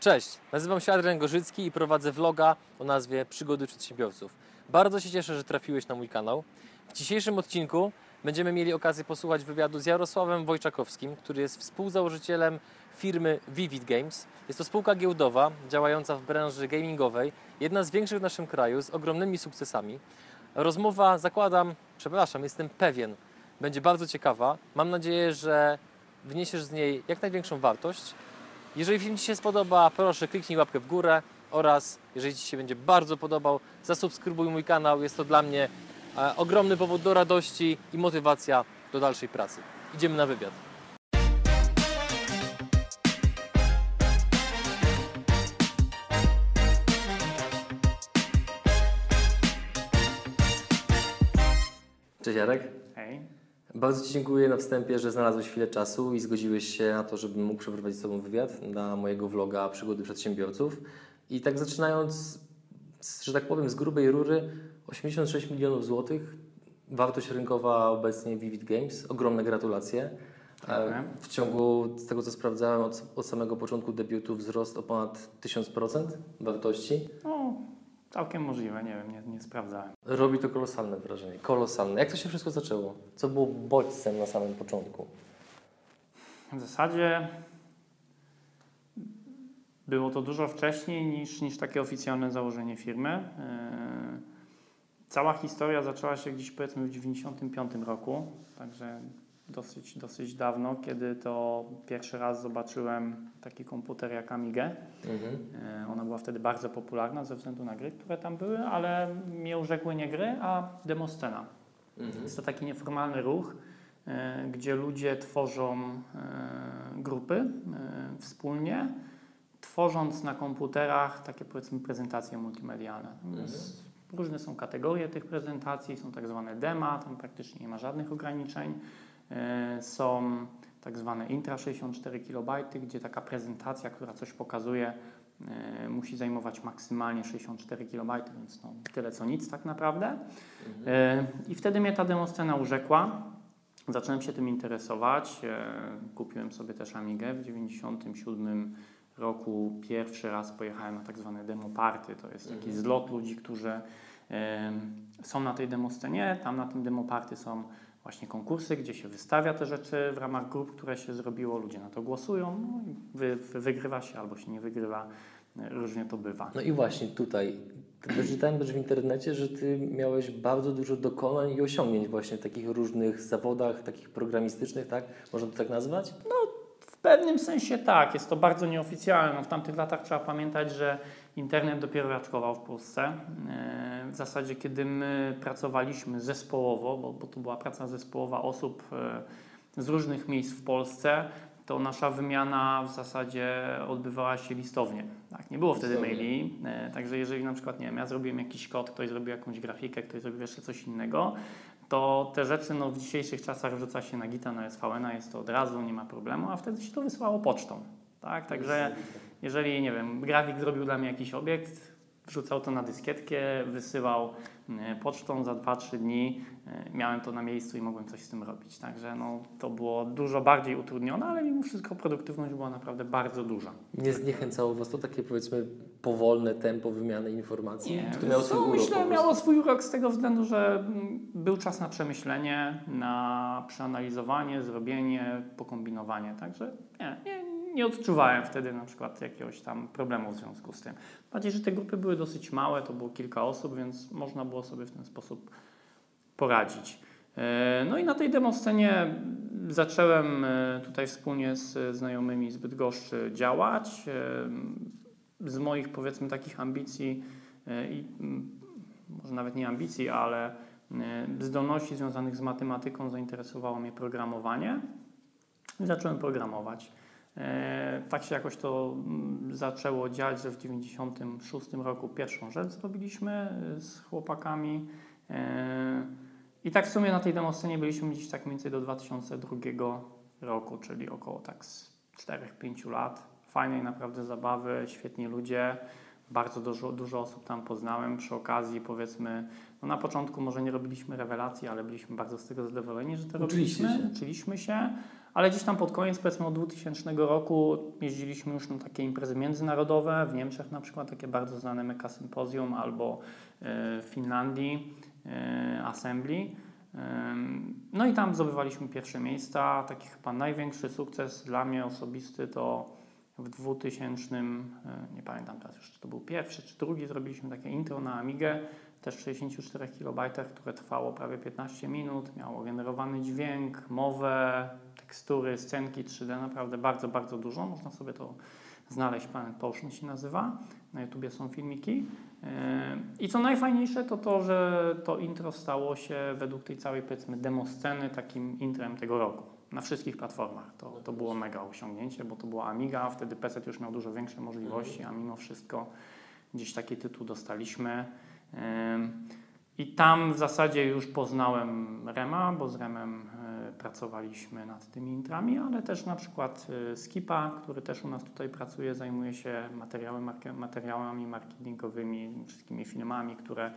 Cześć, nazywam się Adrian Gorzycki i prowadzę vloga o nazwie Przygody Przedsiębiorców. Bardzo się cieszę, że trafiłeś na mój kanał. W dzisiejszym odcinku będziemy mieli okazję posłuchać wywiadu z Jarosławem Wojczakowskim, który jest współzałożycielem firmy Vivid Games. Jest to spółka giełdowa działająca w branży gamingowej, jedna z większych w naszym kraju z ogromnymi sukcesami. Rozmowa, zakładam, przepraszam, jestem pewien, będzie bardzo ciekawa. Mam nadzieję, że wniesiesz z niej jak największą wartość. Jeżeli film Ci się spodoba, proszę kliknij łapkę w górę oraz jeżeli Ci się będzie bardzo podobał, zasubskrybuj mój kanał. Jest to dla mnie e, ogromny powód do radości i motywacja do dalszej pracy. Idziemy na wywiad. Cześć Jarek. Hej. Bardzo Ci dziękuję na wstępie, że znalazłeś chwilę czasu i zgodziłeś się na to, żebym mógł przeprowadzić z Tobą wywiad na mojego vloga Przygody Przedsiębiorców. I tak zaczynając, z, że tak powiem, z grubej rury, 86 milionów złotych, wartość rynkowa obecnie Vivid Games, ogromne gratulacje. E, W ciągu, z tego co sprawdzałem, od, od samego początku debiutu wzrost o ponad 1000% wartości. Całkiem możliwe, nie wiem, nie, nie sprawdzałem. Robi to kolosalne wrażenie, kolosalne. Jak to się wszystko zaczęło? Co było bodźcem na samym początku? W zasadzie było to dużo wcześniej niż, niż takie oficjalne założenie firmy. Yy, Cała historia zaczęła się gdzieś powiedzmy w 1995 roku, także dosyć, dosyć dawno, kiedy to pierwszy raz zobaczyłem taki komputer jak Amigę. Mhm. E, Ona była wtedy bardzo popularna ze względu na gry, które tam były, ale mnie urzekły nie gry, a demoscena. Mhm. Jest to taki nieformalny ruch, e, gdzie ludzie tworzą e, grupy wspólnie, tworząc na komputerach takie powiedzmy prezentacje multimedialne. Natomiast Różne są kategorie tych prezentacji, są tak zwane dema, tam praktycznie nie ma żadnych ograniczeń. E, Są tak zwane intra 64 KB, gdzie taka prezentacja, która coś pokazuje, e, musi zajmować maksymalnie 64 KB, więc no, tyle co nic tak naprawdę. E, I wtedy mnie ta demoscena urzekła. Zacząłem się tym interesować. Kupiłem sobie też Amigę w 97 roku. Pierwszy raz pojechałem na tak zwane demo party. To jest taki Mhm. zlot ludzi, którzy są na tej demoscenie. Tam na tym demo party są właśnie konkursy, gdzie się wystawia te rzeczy w ramach grup, które się zrobiło. Ludzie na to głosują. No i wy, wy, wygrywa się albo się nie wygrywa. E, Różnie to bywa. No i właśnie tutaj, wyczytałem też w internecie, że Ty miałeś bardzo dużo dokonań i osiągnięć właśnie w takich różnych zawodach, takich programistycznych, tak? Można to tak nazwać? W pewnym sensie tak, jest to bardzo nieoficjalne. No, w tamtych latach trzeba pamiętać, że internet dopiero raczkował w Polsce. E, W zasadzie, kiedy my pracowaliśmy zespołowo, bo, bo to była praca zespołowa osób e, z różnych miejsc w Polsce, to nasza wymiana w zasadzie odbywała się listownie. Tak, nie było wtedy maili, e, także jeżeli na przykład, nie wiem, ja zrobiłem jakiś kod, ktoś zrobił jakąś grafikę, ktoś zrobił jeszcze coś innego, to te rzeczy no, w dzisiejszych czasach wrzuca się na Gita, na SVN, jest to od razu, nie ma problemu, a wtedy się to wysyłało pocztą. Tak? Także jeżeli, nie wiem, grafik zrobił dla mnie jakiś obiekt, wrzucał to na dyskietkę, wysyłał e, pocztą za 2-3 dni, e, miałem to na miejscu i mogłem coś z tym robić. Także no, to było dużo bardziej utrudnione, ale mimo wszystko produktywność była naprawdę bardzo duża. Nie zniechęcało Was to takie powiedzmy powolne tempo wymiany informacji? Czy to miało swój no, urok myślę, miało swój urok z tego względu, że mm, był czas na przemyślenie, na przeanalizowanie, zrobienie, pokombinowanie. Także nie, nie, nie odczuwałem wtedy na przykład jakiegoś tam problemu w związku z tym. Bardziej, że te grupy były dosyć małe, to było kilka osób, więc można było sobie w ten sposób poradzić. E, No i na tej demoscenie zacząłem e, tutaj wspólnie z znajomymi z Bydgoszczy działać. E, Z moich powiedzmy takich ambicji i mm, może nawet nie ambicji, ale zdolności związanych z matematyką zainteresowało mnie programowanie zacząłem programować. E, Tak się jakoś to mm, zaczęło dziać, że w 1996 roku pierwszą rzecz zrobiliśmy e, z chłopakami. E, I tak w sumie na tej demoscenie byliśmy gdzieś tak mniej więcej do 2002 roku, czyli około tak z 4-5 lat. Fajnej naprawdę zabawy, świetni ludzie. Bardzo dużo, dużo osób tam poznałem. Przy okazji, powiedzmy, no na początku może nie robiliśmy rewelacji, ale byliśmy bardzo z tego zadowoleni, że to Uczyliście robiliśmy. się. Uczyliśmy się, ale gdzieś tam pod koniec, powiedzmy od 2000 roku, jeździliśmy już na takie imprezy międzynarodowe. W Niemczech na przykład takie bardzo znane Meka Symposium albo e, w Finlandii e, Assembly. No i tam zdobywaliśmy pierwsze miejsca. Taki chyba największy sukces dla mnie osobisty to w 2000, e, nie pamiętam teraz już, czy to był pierwszy czy drugi, zrobiliśmy takie intro na Amigę, też w 64 KB, które trwało prawie 15 minut, miało generowany dźwięk, mowę, tekstury, scenki 3D, naprawdę bardzo, bardzo dużo. Można sobie to znaleźć, Planet Potion się nazywa. Na YouTubie są filmiki. Yy, I co najfajniejsze to to, że to intro stało się według tej całej powiedzmy demo sceny takim intrem tego roku. Na wszystkich platformach. To, to było mega osiągnięcie, bo to była Amiga, wtedy PC już miał dużo większe możliwości, a mimo wszystko gdzieś taki tytuł dostaliśmy. I tam w zasadzie już poznałem Rema, bo z Remem yy, pracowaliśmy nad tymi intrami, ale też na przykład yy, Skipa, który też u nas tutaj pracuje, zajmuje się materiałami marketingowymi, wszystkimi filmami, które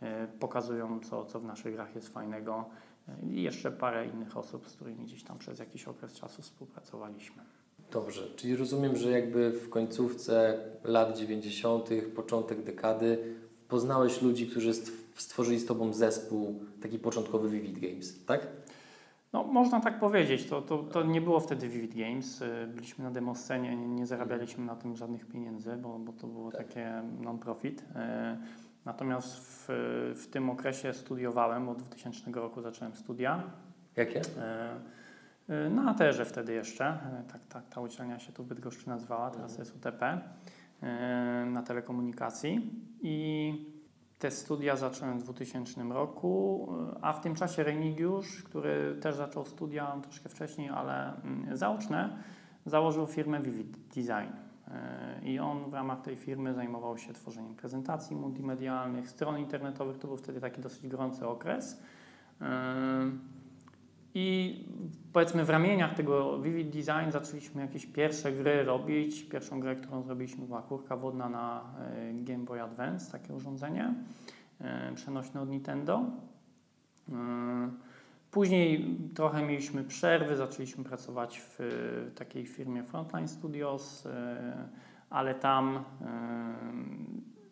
e, pokazują, co, co w naszych grach jest fajnego. E, I jeszcze parę innych osób, z którymi gdzieś tam przez jakiś okres czasu współpracowaliśmy. Dobrze, czyli rozumiem, że jakby w końcówce lat 90., początek dekady poznałeś ludzi, którzy stw- stworzyli z Tobą zespół, taki początkowy Vivid Games, tak? No, można tak powiedzieć. To, to, to nie było wtedy Vivid Games. Y, Byliśmy na demo scenie, nie, zarabialiśmy na tym żadnych pieniędzy, bo, bo to było Tak. takie non-profit. Y, Natomiast w, w tym okresie studiowałem, od 2000 roku zacząłem studia. Jakie? E, Na ATR-ze wtedy jeszcze, tak, tak ta uczelnia się tu w Bydgoszczy nazywała, teraz jest UTP, e, na telekomunikacji i te studia zacząłem w 2000 roku, e, a w tym czasie Remigiusz, który też zaczął studia troszkę wcześniej, ale mm, zaoczne, założył firmę Vivid Design. E, I on w ramach tej firmy zajmował się tworzeniem prezentacji multimedialnych, stron internetowych. To był wtedy taki dosyć gorący okres. I powiedzmy w ramieniach tego Vivid Design zaczęliśmy jakieś pierwsze gry robić. Pierwszą grę, którą zrobiliśmy była kurka wodna na e, Game Boy Advance, takie urządzenie e, przenośne od Nintendo. E, Później trochę mieliśmy przerwy, zaczęliśmy pracować w takiej firmie Frontline Studios, ale tam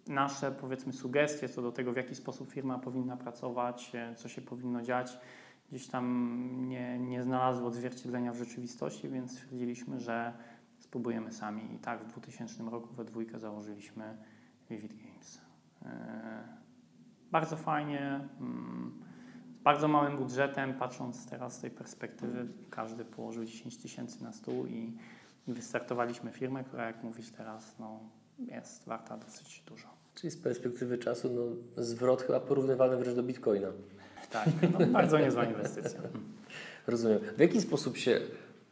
nasze powiedzmy sugestie co do tego, w jaki sposób firma powinna pracować, co się powinno dziać, gdzieś tam nie, nie znalazły odzwierciedlenia w rzeczywistości, więc stwierdziliśmy, że spróbujemy sami. I tak w 2000 roku we dwójkę założyliśmy Vivid Games. E, Bardzo fajnie, mm, z bardzo małym budżetem, patrząc teraz z tej perspektywy, każdy położył 10 tysięcy na stół i, i wystartowaliśmy firmę, która jak mówisz teraz, no, jest warta dosyć dużo. Czyli z perspektywy czasu no, zwrot chyba porównywalny wręcz do Bitcoina. Tak, no, bardzo niezła inwestycja. Rozumiem. W jaki sposób się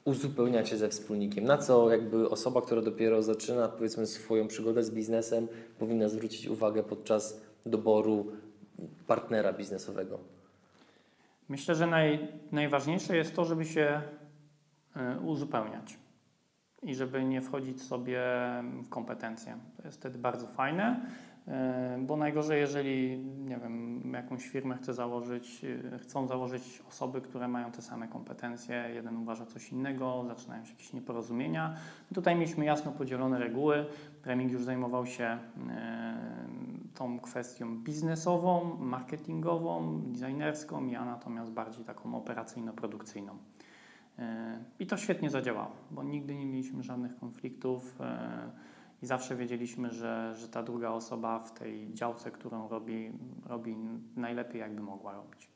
uzupełniacie ze wspólnikiem? Na co jakby osoba, która dopiero zaczyna powiedzmy swoją przygodę z biznesem powinna zwrócić uwagę podczas doboru partnera biznesowego? Myślę, że naj, najważniejsze jest to, żeby się y, uzupełniać i żeby nie wchodzić sobie w kompetencje. To jest wtedy bardzo fajne, y, bo najgorzej, jeżeli nie wiem, jakąś firmę chce założyć, y, chcą założyć osoby, które mają te same kompetencje, jeden uważa coś innego, zaczynają się jakieś nieporozumienia. Tutaj mieliśmy jasno podzielone reguły. Remig już zajmował się y, tą kwestią biznesową, marketingową, designerską, ja natomiast bardziej taką operacyjno-produkcyjną. Yy, I to świetnie zadziałało, bo nigdy nie mieliśmy żadnych konfliktów i zawsze wiedzieliśmy, że, że ta druga osoba w tej działce, którą robi, robi najlepiej, jakby mogła robić.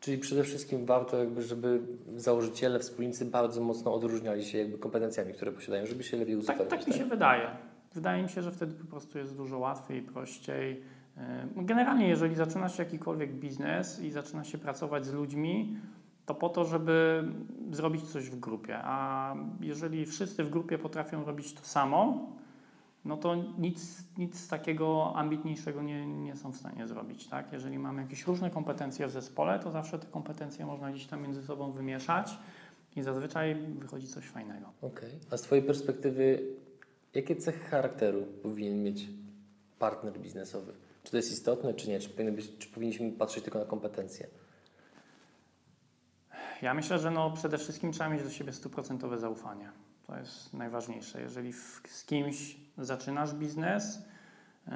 Czyli przede wszystkim warto jakby, żeby założyciele, wspólnicy bardzo mocno odróżniali się jakby kompetencjami, które posiadają, żeby się lepiej Tak, uzupełniać. tak mi się wydaje. Wydaje mi się, że wtedy po prostu jest dużo łatwiej, prościej. Yy, Generalnie, jeżeli zaczyna się jakikolwiek biznes i zaczyna się pracować z ludźmi, to po to, żeby zrobić coś w grupie. A jeżeli wszyscy w grupie potrafią robić to samo, no to nic, nic takiego ambitniejszego nie, nie są w stanie zrobić. Tak? Jeżeli mamy jakieś różne kompetencje w zespole, to zawsze te kompetencje można gdzieś tam między sobą wymieszać i zazwyczaj wychodzi coś fajnego. Okej. A z Twojej perspektywy, jakie cechy charakteru powinien mieć partner biznesowy? Czy to jest istotne, czy nie? Czy, być, czy powinniśmy patrzeć tylko na kompetencje? Ja myślę, że no przede wszystkim trzeba mieć do siebie stuprocentowe zaufanie. To jest najważniejsze. Jeżeli w, z kimś zaczynasz biznes, yy,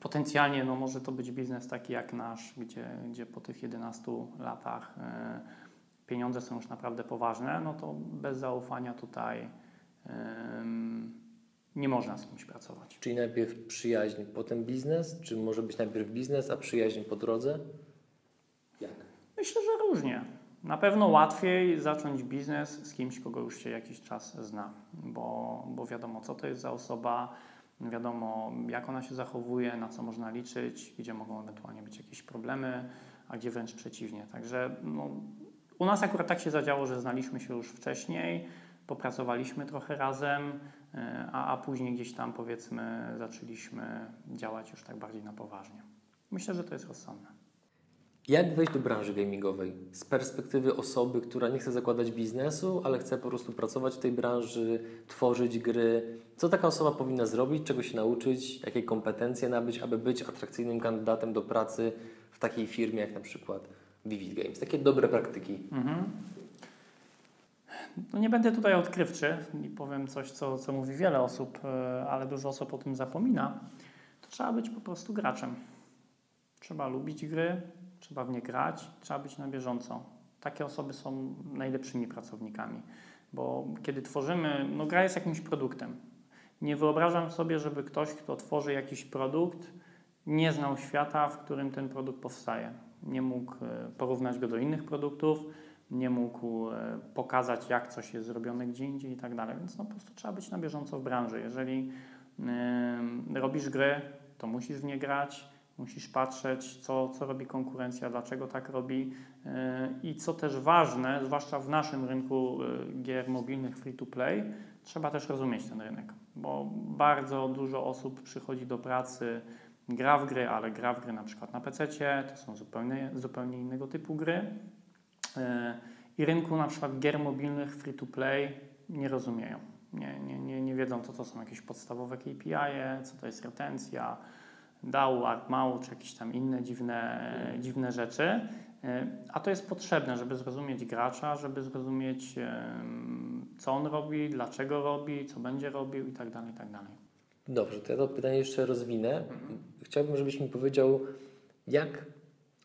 potencjalnie no może to być biznes taki jak nasz, gdzie, gdzie po tych 11 latach yy, pieniądze są już naprawdę poważne, no to bez zaufania tutaj nie można z kimś pracować. Czyli najpierw przyjaźń, potem biznes? Czy może być najpierw biznes, a przyjaźń po drodze? Jak? Myślę, że różnie. Na pewno łatwiej zacząć biznes z kimś, kogo już się jakiś czas zna, bo, bo wiadomo, co to jest za osoba, wiadomo, jak ona się zachowuje, na co można liczyć, gdzie mogą ewentualnie być jakieś problemy, a gdzie wręcz przeciwnie. Także no, u nas akurat tak się zadziało, że znaliśmy się już wcześniej, popracowaliśmy trochę razem, e, a, a później gdzieś tam powiedzmy zaczęliśmy działać już tak bardziej na poważnie. Myślę, że to jest rozsądne. Jak wejść do branży gamingowej z perspektywy osoby, która nie chce zakładać biznesu, ale chce po prostu pracować w tej branży, tworzyć gry? Co taka osoba powinna zrobić, czego się nauczyć, jakie kompetencje nabyć, aby być atrakcyjnym kandydatem do pracy w takiej firmie jak na przykład Vivid Games? Takie dobre praktyki. Mhm. No nie będę tutaj odkrywczy i powiem coś, co, co mówi wiele osób, e, ale dużo osób o tym zapomina. To trzeba być po prostu graczem. Trzeba lubić gry, trzeba w nie grać, trzeba być na bieżąco. Takie osoby są najlepszymi pracownikami, bo kiedy tworzymy, no gra jest jakimś produktem. Nie wyobrażam sobie, żeby ktoś, kto tworzy jakiś produkt, nie znał świata, w którym ten produkt powstaje. Nie mógł e, porównać go do innych produktów, nie mógł e, pokazać, jak coś jest zrobione gdzie indziej i tak dalej. Więc no, po prostu trzeba być na bieżąco w branży. Jeżeli yy, robisz gry, to musisz w nie grać, musisz patrzeć, co, co robi konkurencja, dlaczego tak robi yy, i co też ważne, zwłaszcza w naszym rynku yy, gier mobilnych free-to-play, trzeba też rozumieć ten rynek, bo bardzo dużo osób przychodzi do pracy, gra w gry, ale gra w gry na przykład na PC, to są zupełnie, zupełnie innego typu gry i rynku na przykład gier mobilnych free-to-play nie rozumieją. Nie, nie, nie, nie wiedzą, co to są jakieś podstawowe KPI, co to jest retencja, DAO, ARPMAU, czy jakieś tam inne dziwne, dziwne rzeczy. A to jest potrzebne, żeby zrozumieć gracza, żeby zrozumieć, co on robi, dlaczego robi, co będzie robił itd. Tak itd. Tak Dobrze, to ja to pytanie jeszcze rozwinę. Chciałbym, żebyś mi powiedział, jak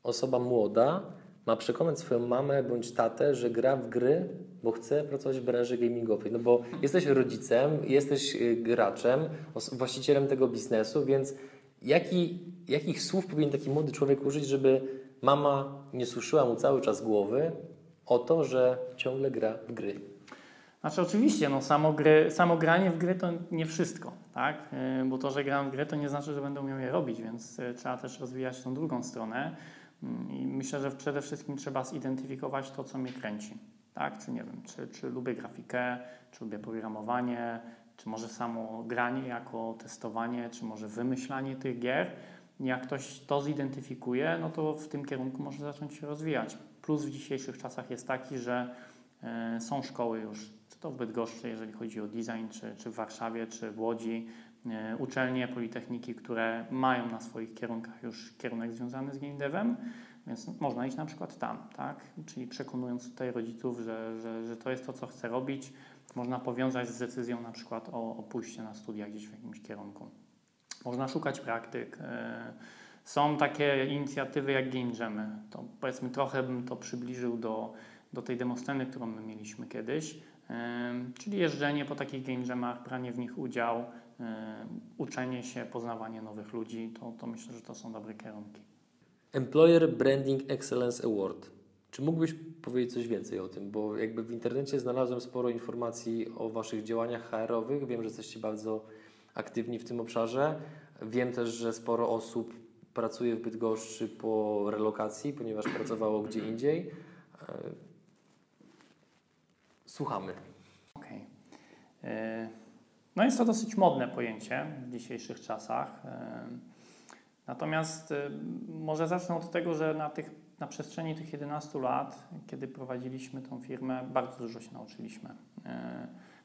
osoba młoda ma przekonać swoją mamę bądź tatę, że gra w gry, bo chce pracować w branży gamingowej. No bo jesteś rodzicem, jesteś y, graczem, właścicielem tego biznesu, więc jaki, jakich słów powinien taki młody człowiek użyć, żeby mama nie suszyła mu cały czas głowy o to, że ciągle gra w gry? Znaczy oczywiście, no, samo, gry, samo granie w gry to nie wszystko, tak? Y, bo to, że gram w gry to nie znaczy, że będę umiał je robić, więc y, trzeba też rozwijać tą drugą stronę. I myślę, że przede wszystkim trzeba zidentyfikować to, co mnie kręci. Tak? Czy nie wiem, czy, czy lubię grafikę, czy lubię programowanie, czy może samo granie jako testowanie, czy może wymyślanie tych gier. Jak ktoś to zidentyfikuje, no to w tym kierunku może zacząć się rozwijać. Plus w dzisiejszych czasach jest taki, że y, są szkoły już, czy to w Bydgoszczy, jeżeli chodzi o design, czy, czy w Warszawie, czy w Łodzi, E, uczelnie, politechniki, które mają na swoich kierunkach już kierunek związany z game devem, więc można iść na przykład tam, tak? Czyli przekonując tutaj rodziców, że, że, że to jest to, co chce robić, można powiązać z decyzją na przykład o, o pójście na studia gdzieś w jakimś kierunku. Można szukać praktyk. E, są takie inicjatywy jak Game Jamy. To powiedzmy trochę bym to przybliżył do, do tej demosceny, którą my mieliśmy kiedyś, e, czyli jeżdżenie po takich Game Jamach, branie w nich udział, E, uczenie się, poznawanie nowych ludzi, to, to myślę, że to są dobre kierunki. Employer Branding Excellence Award. Czy mógłbyś powiedzieć coś więcej o tym? Bo jakby w internecie znalazłem sporo informacji o Waszych działaniach HR-owych. Wiem, że jesteście bardzo aktywni w tym obszarze. Wiem też, że sporo osób pracuje w Bydgoszczy po relokacji, ponieważ pracowało gdzie indziej. E, słuchamy. Okej. Okay. E, no jest to dosyć modne pojęcie w dzisiejszych czasach. Natomiast może zacznę od tego, że na, tych, na przestrzeni tych 11 lat, kiedy prowadziliśmy tą firmę, bardzo dużo się nauczyliśmy.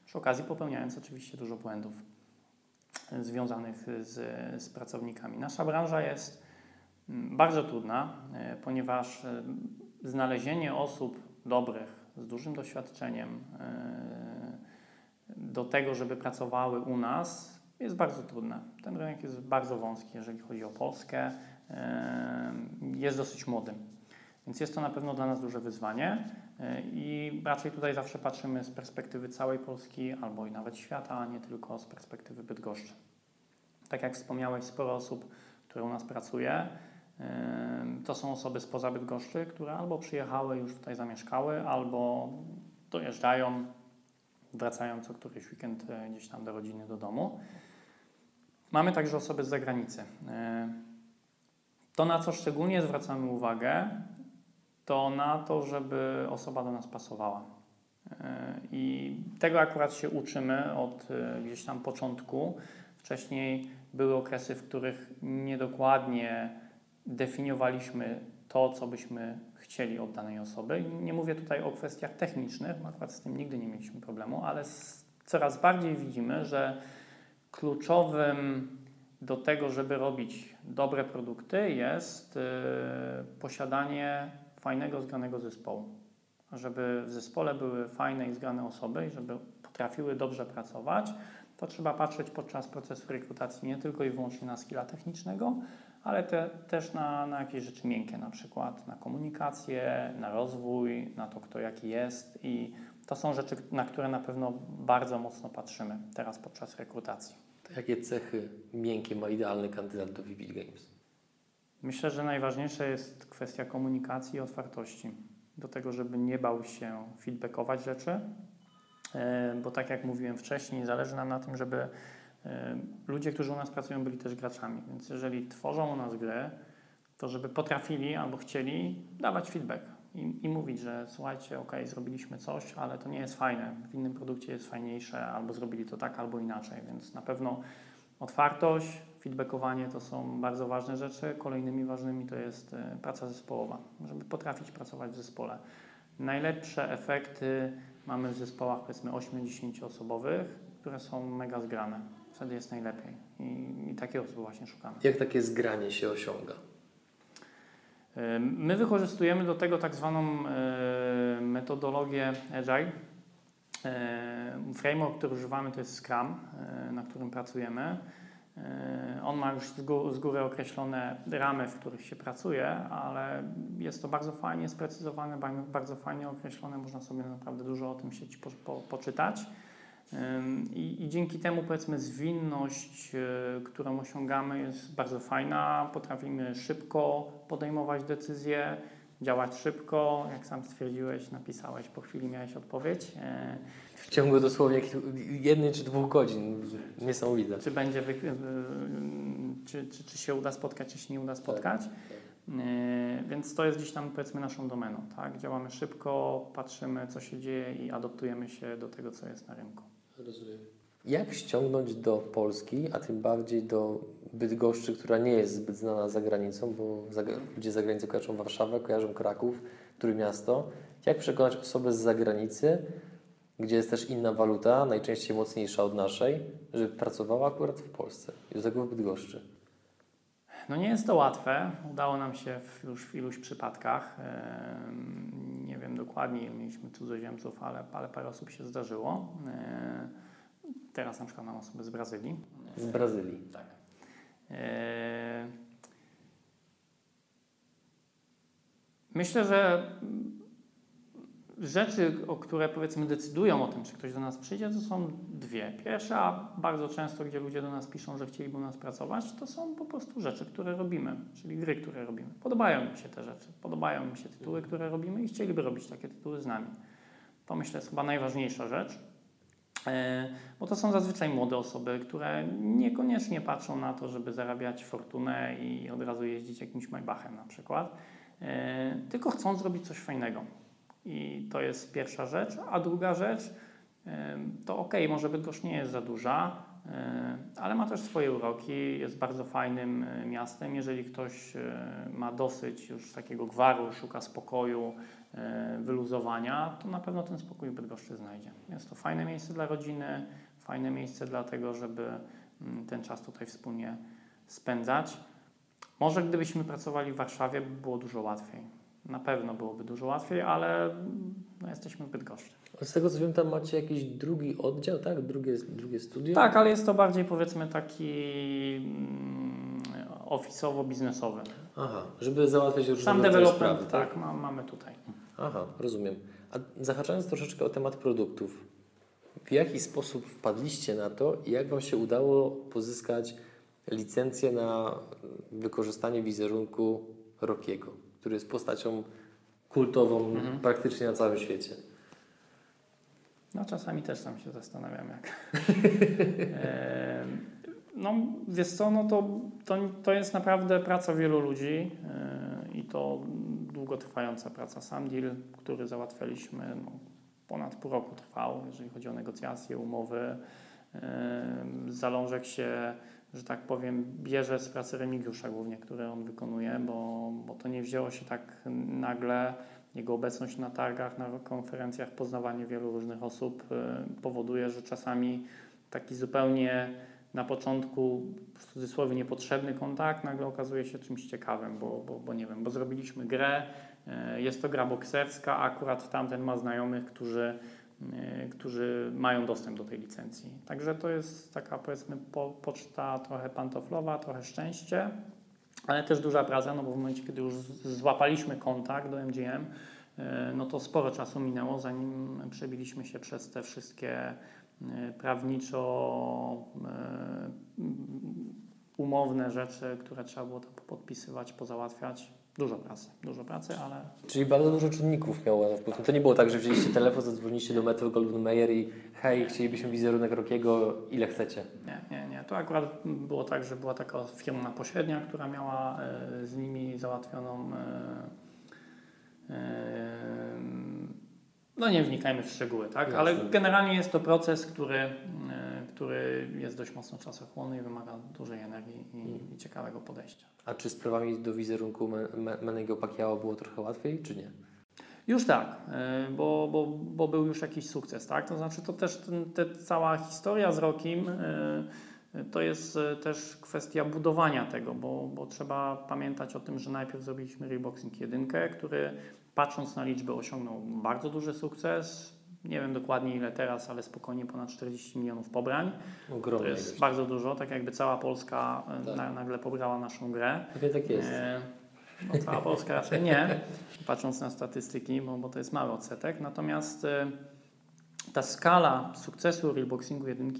Przy okazji popełniając oczywiście dużo błędów. związanych z, z pracownikami. Nasza branża jest mm, bardzo trudna, e, ponieważ e, znalezienie osób dobrych, z dużym doświadczeniem e, do tego, żeby pracowały u nas, jest bardzo trudne. Ten rynek jest bardzo wąski, jeżeli chodzi o Polskę. E, Jest dosyć młody. Więc jest to na pewno dla nas duże wyzwanie e, i raczej tutaj zawsze patrzymy z perspektywy całej Polski albo i nawet świata, a nie tylko z perspektywy Bydgoszczy. Tak jak wspomniałeś, sporo osób, które u nas pracuje, to są osoby spoza Bydgoszczy, które albo przyjechały, już tutaj zamieszkały, albo dojeżdżają, wracają co któryś weekend e, gdzieś tam do rodziny, do domu. Mamy także osoby z zagranicy. E, To, na co szczególnie zwracamy uwagę, to na to, żeby osoba do nas pasowała. E, I tego akurat się uczymy od e, gdzieś tam początku. Wcześniej były okresy, w których niedokładnie definiowaliśmy to, co byśmy chcieli od danej osoby. Nie mówię tutaj o kwestiach technicznych, akurat z tym nigdy nie mieliśmy problemu, ale coraz bardziej widzimy, że kluczowym do tego, żeby robić dobre produkty, jest y, posiadanie fajnego, zgranego zespołu. Żeby w zespole były fajne i zgrane osoby i żeby potrafiły dobrze pracować, to trzeba patrzeć podczas procesu rekrutacji nie tylko i wyłącznie na skilla technicznego, ale te, też na, na jakieś rzeczy miękkie, na przykład na komunikację, na rozwój, na to, kto jaki jest i to są rzeczy, na które na pewno bardzo mocno patrzymy teraz podczas rekrutacji. To jakie cechy miękkie ma idealny kandydat do Vivid Games? Myślę, że najważniejsza jest kwestia komunikacji i otwartości. Do tego, żeby nie bał się feedbackować rzeczy, e, bo tak jak mówiłem wcześniej, zależy nam na tym, żeby e, ludzie, którzy u nas pracują, byli też graczami. Więc jeżeli tworzą u nas gry, to żeby potrafili albo chcieli dawać feedback i, i mówić, że słuchajcie, ok, zrobiliśmy coś, ale to nie jest fajne, w innym produkcie jest fajniejsze, albo zrobili to tak, albo inaczej. Więc na pewno otwartość, feedbackowanie to są bardzo ważne rzeczy. Kolejnymi ważnymi to jest e, praca zespołowa, żeby potrafić pracować w zespole. Najlepsze efekty mamy w zespołach powiedzmy 8-10 osobowych, które są mega zgrane. Wtedy jest najlepiej i, i takie osoby właśnie szukamy. Jak takie zgranie się osiąga? E, My wykorzystujemy do tego tak zwaną e, metodologię Agile. Framework, który używamy, to jest Scrum, na którym pracujemy. E, On ma już z gó- z góry określone ramy, w których się pracuje, ale jest to bardzo fajnie sprecyzowane, ba- bardzo fajnie określone. Można sobie naprawdę dużo o tym sieci po, po, poczytać. I, I dzięki temu, powiedzmy, zwinność, y, którą osiągamy, jest bardzo fajna. Potrafimy szybko podejmować decyzje, działać szybko. Jak sam stwierdziłeś, napisałeś, po chwili miałeś odpowiedź. E, W ciągu dosłownie jednej czy dwóch godzin. Niesamowite. Czy będzie, wy, czy, czy, czy się uda spotkać, czy się nie uda spotkać. E, Więc to jest gdzieś tam, powiedzmy, naszą domeną. Tak? Działamy szybko, patrzymy, co się dzieje i adoptujemy się do tego, co jest na rynku. Rozumiem. Jak ściągnąć do Polski, a tym bardziej do Bydgoszczy, która nie jest zbyt znana za granicą, bo za, ludzie z zagranicy kojarzą Warszawę, kojarzą Kraków, Trójmiasto. Jak przekonać osobę z zagranicy, gdzie jest też inna waluta, najczęściej mocniejsza od naszej, żeby pracowała akurat w Polsce i do tego w Bydgoszczy? No nie jest to łatwe. Udało nam się w, już w iluś przypadkach. Nie wiem dokładnie, mieliśmy cudzoziemców, ale, ale parę osób się zdarzyło. E, Teraz na przykład mam osoby z Brazylii. Z Brazylii. Tak. E, Myślę, że rzeczy, o które powiedzmy decydują o tym, czy ktoś do nas przyjdzie, to są dwie. Pierwsza, bardzo często, gdzie ludzie do nas piszą, że chcieliby u nas pracować, to są po prostu rzeczy, które robimy, czyli gry, które robimy. Podobają im się te rzeczy, podobają im się tytuły, które robimy i chcieliby robić takie tytuły z nami. To myślę jest chyba najważniejsza rzecz. E, Bo to są zazwyczaj młode osoby, które niekoniecznie patrzą na to, żeby zarabiać fortunę i od razu jeździć jakimś Maybachem na przykład, e, tylko chcą zrobić coś fajnego. I to jest pierwsza rzecz. A druga rzecz, e, to ok, może Bydgoszcz nie jest za duża, ale ma też swoje uroki, jest bardzo fajnym miastem. Jeżeli ktoś ma dosyć już takiego gwaru, szuka spokoju, wyluzowania, to na pewno ten spokój w Bydgoszczy znajdzie. Jest to fajne miejsce dla rodziny, fajne miejsce dlatego, żeby mm, ten czas tutaj wspólnie spędzać. Może gdybyśmy pracowali w Warszawie, by było dużo łatwiej. Na pewno byłoby dużo łatwiej, ale no, jesteśmy zbyt gorsi. Z tego co wiem, tam macie jakiś drugi oddział, tak? Drugie, drugie studio? Tak, ale jest to bardziej powiedzmy taki mm, ofisowo-biznesowy. Aha, żeby załatwiać różne Sam development, sprawy, tak, ma, mamy tutaj. Aha, rozumiem. A zahaczając troszeczkę o temat produktów, w jaki sposób wpadliście na to i jak Wam się udało pozyskać licencję na wykorzystanie wizerunku Rockiego, który jest postacią kultową Mhm. praktycznie na całym świecie? No czasami też sam się zastanawiam jak. E, no wiesz co, no to, to, to jest naprawdę praca wielu ludzi e, i to długotrwająca praca. Sam deal, który załatwialiśmy, no, ponad pół roku trwał, jeżeli chodzi o negocjacje, umowy. Zalążek się, że tak powiem, bierze z pracy Remigiusza głównie, które on wykonuje, bo, bo to nie wzięło się tak nagle. Jego obecność na targach, na konferencjach, poznawanie wielu różnych osób y, powoduje, że czasami taki zupełnie na początku w cudzysłowie niepotrzebny kontakt nagle okazuje się czymś ciekawym, bo, bo, bo nie wiem, bo zrobiliśmy grę, y, jest to gra bokserska, a akurat tamten ma znajomych, którzy, y, którzy mają dostęp do tej licencji. Także to jest taka powiedzmy po, poczta trochę pantoflowa, trochę szczęście ale też duża praca, no bo w momencie, kiedy już złapaliśmy kontakt do MGM, e, no to sporo czasu minęło, zanim przebiliśmy się przez te wszystkie e, prawniczo e, umowne rzeczy, które trzeba było tam podpisywać, pozałatwiać. Dużo pracy, dużo pracy, ale Czyli bardzo dużo czynników miało na wpływ. No To nie było tak, że wzięliście telefon, zadzwoniliście do Metro Goldwyn Mayer i hej, chcielibyśmy wizerunek Rockiego, ile chcecie? Nie, nie, nie. To akurat było tak, że była taka firma pośrednia, która miała e, z nimi załatwioną. E, e, no nie wnikajmy w szczegóły, tak? Jasne. Ale generalnie jest to proces, który, e, który jest dość mocno czasochłonny i wymaga dużej energii i, i ciekawego podejścia. A czy sprawami do wizerunku Menego Pacquiao było trochę łatwiej, czy nie? Już tak, e, bo, bo, bo był już jakiś sukces, tak? To znaczy to też ten, te, cała historia z Rokim e, to jest e, też kwestia budowania tego, bo, bo trzeba pamiętać o tym, że najpierw zrobiliśmy Reboxing 1, który patrząc na liczbę osiągnął bardzo duży sukces. Nie wiem dokładnie ile teraz, ale spokojnie ponad 40 milionów pobrań. To Ogromna jest ilość. bardzo dużo, tak jakby cała Polska e, Tak. na, nagle pobrała naszą grę. Pewnie tak jest. E, No, cała Polska raczej nie, patrząc na statystyki, bo, bo to jest mały odsetek. Natomiast ta skala sukcesu Realboxingu 1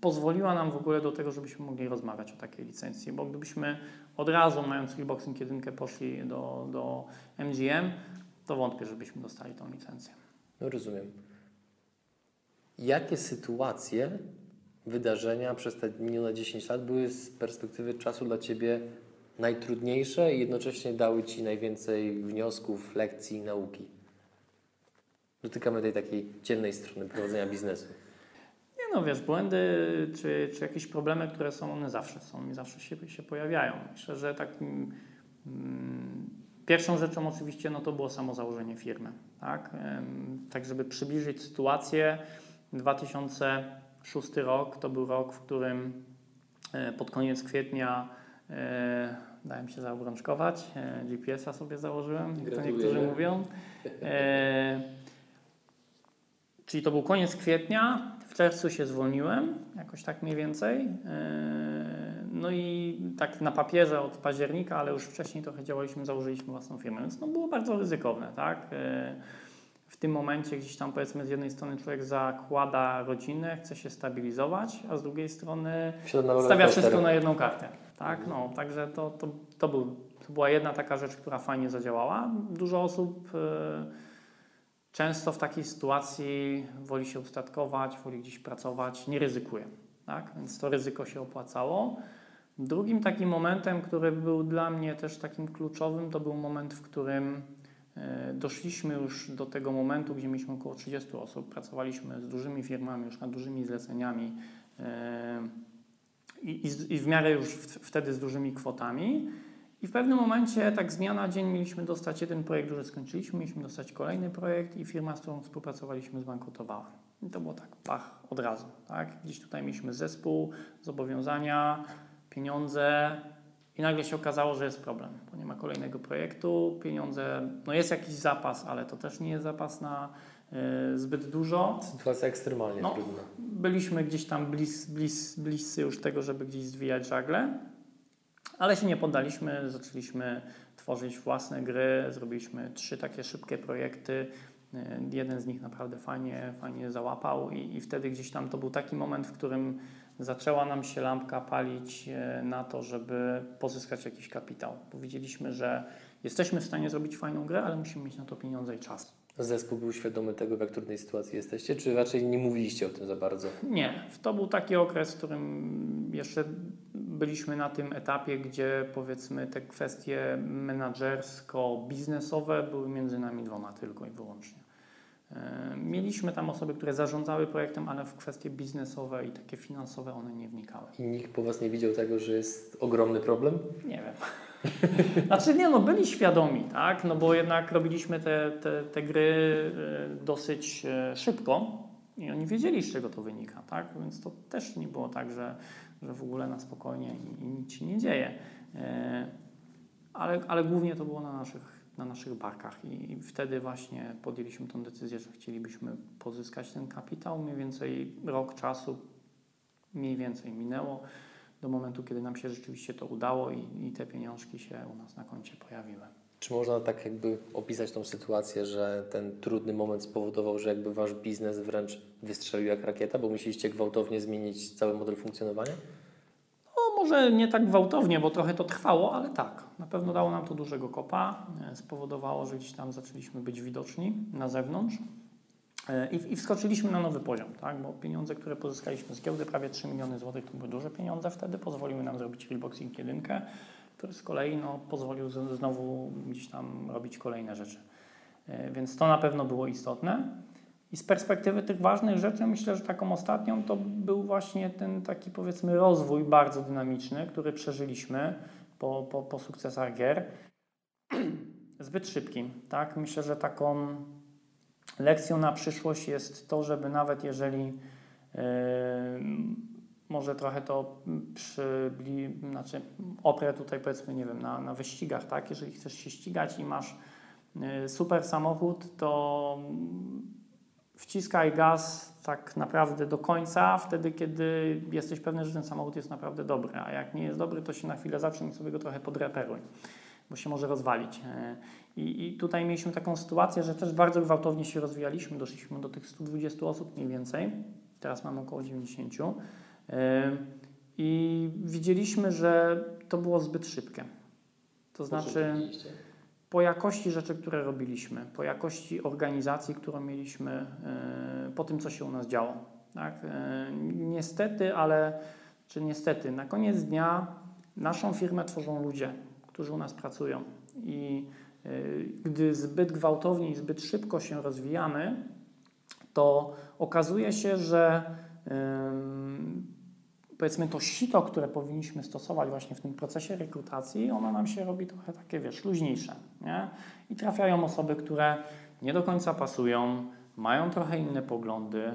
pozwoliła nam w ogóle do tego, żebyśmy mogli rozmawiać o takiej licencji, bo gdybyśmy od razu, mając Realboxing 1, poszli do, do MGM, to wątpię, żebyśmy dostali tą licencję. No rozumiem. Jakie sytuacje, wydarzenia przez te minione 10 lat były z perspektywy czasu dla Ciebie najtrudniejsze i jednocześnie dały Ci najwięcej wniosków, lekcji, nauki? Dotykamy tej takiej ciemnej strony prowadzenia biznesu. Nie no, wiesz, błędy czy, czy jakieś problemy, które są, one zawsze są i zawsze się, się pojawiają. Myślę, że takim mm, pierwszą rzeczą oczywiście no to było samo założenie firmy, tak? Tak, żeby przybliżyć sytuację, 2006 rok to był rok, w którym e, pod koniec kwietnia e, dałem się zaobrączkować, e, GPS-a sobie założyłem, jak to niektórzy mówią. Czyli to był koniec kwietnia, w czerwcu się zwolniłem, jakoś tak mniej więcej. Yy, No i tak na papierze od października, ale już wcześniej trochę działaliśmy, założyliśmy własną firmę, więc no było bardzo ryzykowne, tak? Yy, W tym momencie gdzieś tam powiedzmy z jednej strony człowiek zakłada rodzinę, chce się stabilizować, a z drugiej strony stawia wszystko na jedną kartę. Tak, no, także to, to, to, był, to była jedna taka rzecz, która fajnie zadziałała. Dużo osób e, często w takiej sytuacji woli się ustatkować, woli gdzieś pracować, nie ryzykuje. Tak? Więc to ryzyko się opłacało. Drugim takim momentem, który był dla mnie też takim kluczowym, to był moment, w którym e, doszliśmy już do tego momentu, gdzie mieliśmy około 30 osób, pracowaliśmy z dużymi firmami, już nad dużymi zleceniami e, i, i, w miarę już wtedy z dużymi kwotami. I w pewnym momencie, tak z dnia na dzień, mieliśmy dostać jeden projekt, który skończyliśmy, mieliśmy dostać kolejny projekt i firma, z którą współpracowaliśmy, zbankrutowała. I to było tak, pach, od razu. Tak? Gdzieś tutaj mieliśmy zespół, zobowiązania, pieniądze i nagle się okazało, że jest problem, bo nie ma kolejnego projektu, pieniądze, no jest jakiś zapas, ale to też nie jest zapas na y, zbyt dużo. Sytuacja ekstremalnie No. trudna. Byliśmy gdzieś tam blis, blis, bliscy już tego, żeby gdzieś zwijać żagle, ale się nie poddaliśmy, zaczęliśmy tworzyć własne gry, zrobiliśmy trzy takie szybkie projekty. Y, Jeden z nich naprawdę fajnie, fajnie załapał i, i wtedy gdzieś tam to był taki moment, w którym zaczęła nam się lampka palić e, na to, żeby pozyskać jakiś kapitał. Powiedzieliśmy, że jesteśmy w stanie zrobić fajną grę, ale musimy mieć na to pieniądze i czas. Zespół był świadomy tego, w jak trudnej sytuacji jesteście, czy raczej nie mówiliście o tym za bardzo? Nie, to był taki okres, w którym jeszcze byliśmy na tym etapie, gdzie powiedzmy te kwestie menadżersko-biznesowe były między nami dwoma tylko i wyłącznie. E, Mieliśmy tam osoby, które zarządzały projektem, ale w kwestie biznesowe i takie finansowe one nie wnikały. I nikt po was nie widział tego, że jest ogromny problem? Nie wiem. Znaczy nie, no byli świadomi, tak? No bo jednak robiliśmy te, te, te gry e, dosyć e, szybko i oni wiedzieli, z czego to wynika, tak? Więc to też nie było tak, że, że w ogóle na spokojnie i, i nic się nie dzieje. E, Ale, ale głównie to było na naszych, na naszych barkach i, i wtedy właśnie podjęliśmy tą decyzję, że chcielibyśmy pozyskać ten kapitał. Mniej więcej rok czasu mniej więcej minęło do momentu, kiedy nam się rzeczywiście to udało i, i te pieniążki się u nas na koncie pojawiły. Czy można tak jakby opisać tą sytuację, że ten trudny moment spowodował, że jakby wasz biznes wręcz wystrzelił jak rakieta, bo musieliście gwałtownie zmienić cały model funkcjonowania? No może nie tak gwałtownie, bo trochę to trwało, ale tak. Na pewno dało nam to dużego kopa. e, Spowodowało, że gdzieś tam zaczęliśmy być widoczni na zewnątrz. E, I, wskoczyliśmy na nowy poziom, tak? bo pieniądze, które pozyskaliśmy z giełdy, prawie 3 miliony złotych, to były duże pieniądze wtedy, pozwoliły nam zrobić Realboxing 1, który z kolei no, pozwolił znowu gdzieś tam robić kolejne rzeczy. E, Więc to na pewno było istotne. I z perspektywy tych ważnych rzeczy, myślę, że taką ostatnią to był właśnie ten taki powiedzmy rozwój bardzo dynamiczny, który przeżyliśmy po, po, po sukcesach gier. Zbyt szybki, tak? Myślę, że taką lekcją na przyszłość jest to, żeby nawet jeżeli yy, może trochę to przybli, znaczy oprę tutaj powiedzmy, nie wiem, na, na wyścigach, tak? Jeżeli chcesz się ścigać i masz yy, super samochód, to wciskaj gaz tak naprawdę do końca, wtedy kiedy jesteś pewny, że ten samochód jest naprawdę dobry, a jak nie jest dobry, to się na chwilę zatrzymuj i sobie go trochę podreperuj, bo się może rozwalić. E, I, I tutaj mieliśmy taką sytuację, że też bardzo gwałtownie się rozwijaliśmy, doszliśmy do tych 120 osób mniej więcej, teraz mamy około 90 E, i widzieliśmy, że to było zbyt szybkie. To znaczy po jakości rzeczy, które robiliśmy, po jakości organizacji, którą mieliśmy, e, po tym, co się u nas działo. Tak? Niestety, ale czy niestety, na koniec dnia naszą firmę tworzą ludzie, którzy u nas pracują. I e, gdy zbyt gwałtownie i zbyt szybko się rozwijamy, to okazuje się, że powiedzmy to sito, które powinniśmy stosować właśnie w tym procesie rekrutacji, ono nam się robi trochę takie, wiesz, luźniejsze, nie? I trafiają osoby, które nie do końca pasują, mają trochę inne poglądy,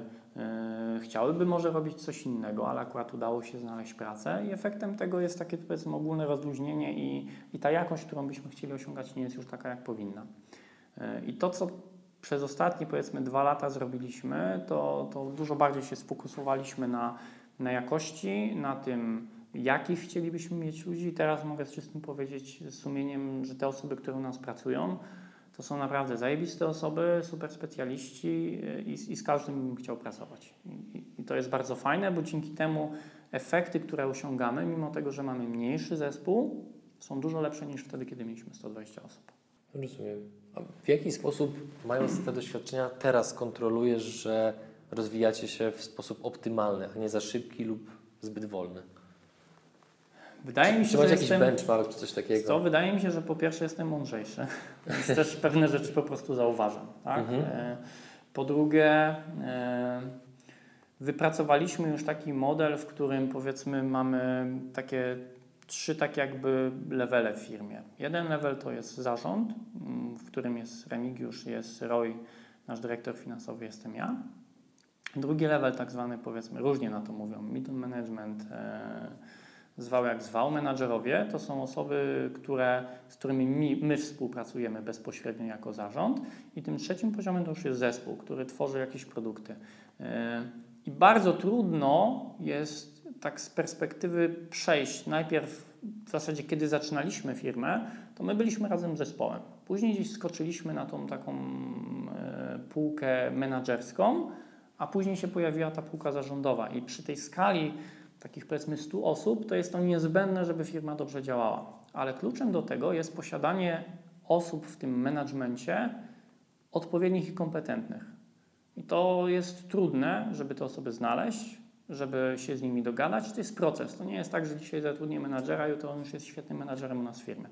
chciałyby może robić coś innego, ale akurat udało się znaleźć pracę i efektem tego jest takie powiedzmy ogólne rozluźnienie i, i ta jakość, którą byśmy chcieli osiągać nie jest już taka, jak powinna. Yy, I to, co przez ostatnie powiedzmy dwa lata zrobiliśmy, to, to dużo bardziej się sfokusowaliśmy na na jakości, na tym, jakich chcielibyśmy mieć ludzi. Teraz mogę z czystym powiedzieć z sumieniem, że te osoby, które u nas pracują, to są naprawdę zajebiste osoby, super specjaliści i, i z każdym bym chciał pracować. I, I to jest bardzo fajne, bo dzięki temu efekty, które osiągamy, mimo tego, że mamy mniejszy zespół, są dużo lepsze niż wtedy, kiedy mieliśmy 120 osób. Rozumiem. A w jaki sposób, mając te doświadczenia, teraz kontrolujesz, że rozwijacie się w sposób optymalny, a nie za szybki lub zbyt wolny? Wydaje mi Czy się, masz że jakiś jestem... benchmark czy coś takiego? Co, wydaje mi się, że po pierwsze jestem mądrzejszy, więc też pewne rzeczy po prostu zauważam. Tak? Mhm. E, Po drugie, e, wypracowaliśmy już taki model, w którym powiedzmy mamy takie trzy tak jakby levele w firmie. Jeden level to jest zarząd, mm, w którym jest Remigiusz, jest Roy, nasz dyrektor finansowy, jestem ja. Drugi level, tak zwany, powiedzmy, różnie na to mówią, middle management, e, zwał jak zwał, menadżerowie to są osoby, które, z którymi my, my współpracujemy bezpośrednio jako zarząd. I tym trzecim poziomem to już jest zespół, który tworzy jakieś produkty. E, I bardzo trudno jest tak z perspektywy przejść najpierw w zasadzie, kiedy zaczynaliśmy firmę, to my byliśmy razem z zespołem. Później gdzieś skoczyliśmy na tą taką e, półkę menedżerską, a później się pojawiła ta półka zarządowa. I przy tej skali takich powiedzmy 100 osób, to jest to niezbędne, żeby firma dobrze działała. Ale kluczem do tego jest posiadanie osób w tym menadżmencie odpowiednich i kompetentnych. I to jest trudne, żeby te osoby znaleźć, żeby się z nimi dogadać. To jest proces. To nie jest tak, że dzisiaj zatrudnię menadżera, jutro on już jest świetnym menadżerem u nas w firmie.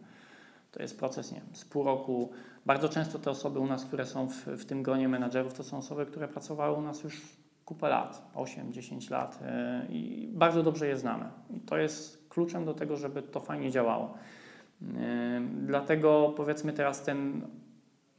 To jest proces, nie wiem, z pół roku. Bardzo często te osoby u nas, które są w, w tym gronie menadżerów, to są osoby, które pracowały u nas już kupę lat, 8-10 lat yy, i bardzo dobrze je znamy. I to jest kluczem do tego, żeby to fajnie działało. Yy, dlatego powiedzmy teraz ten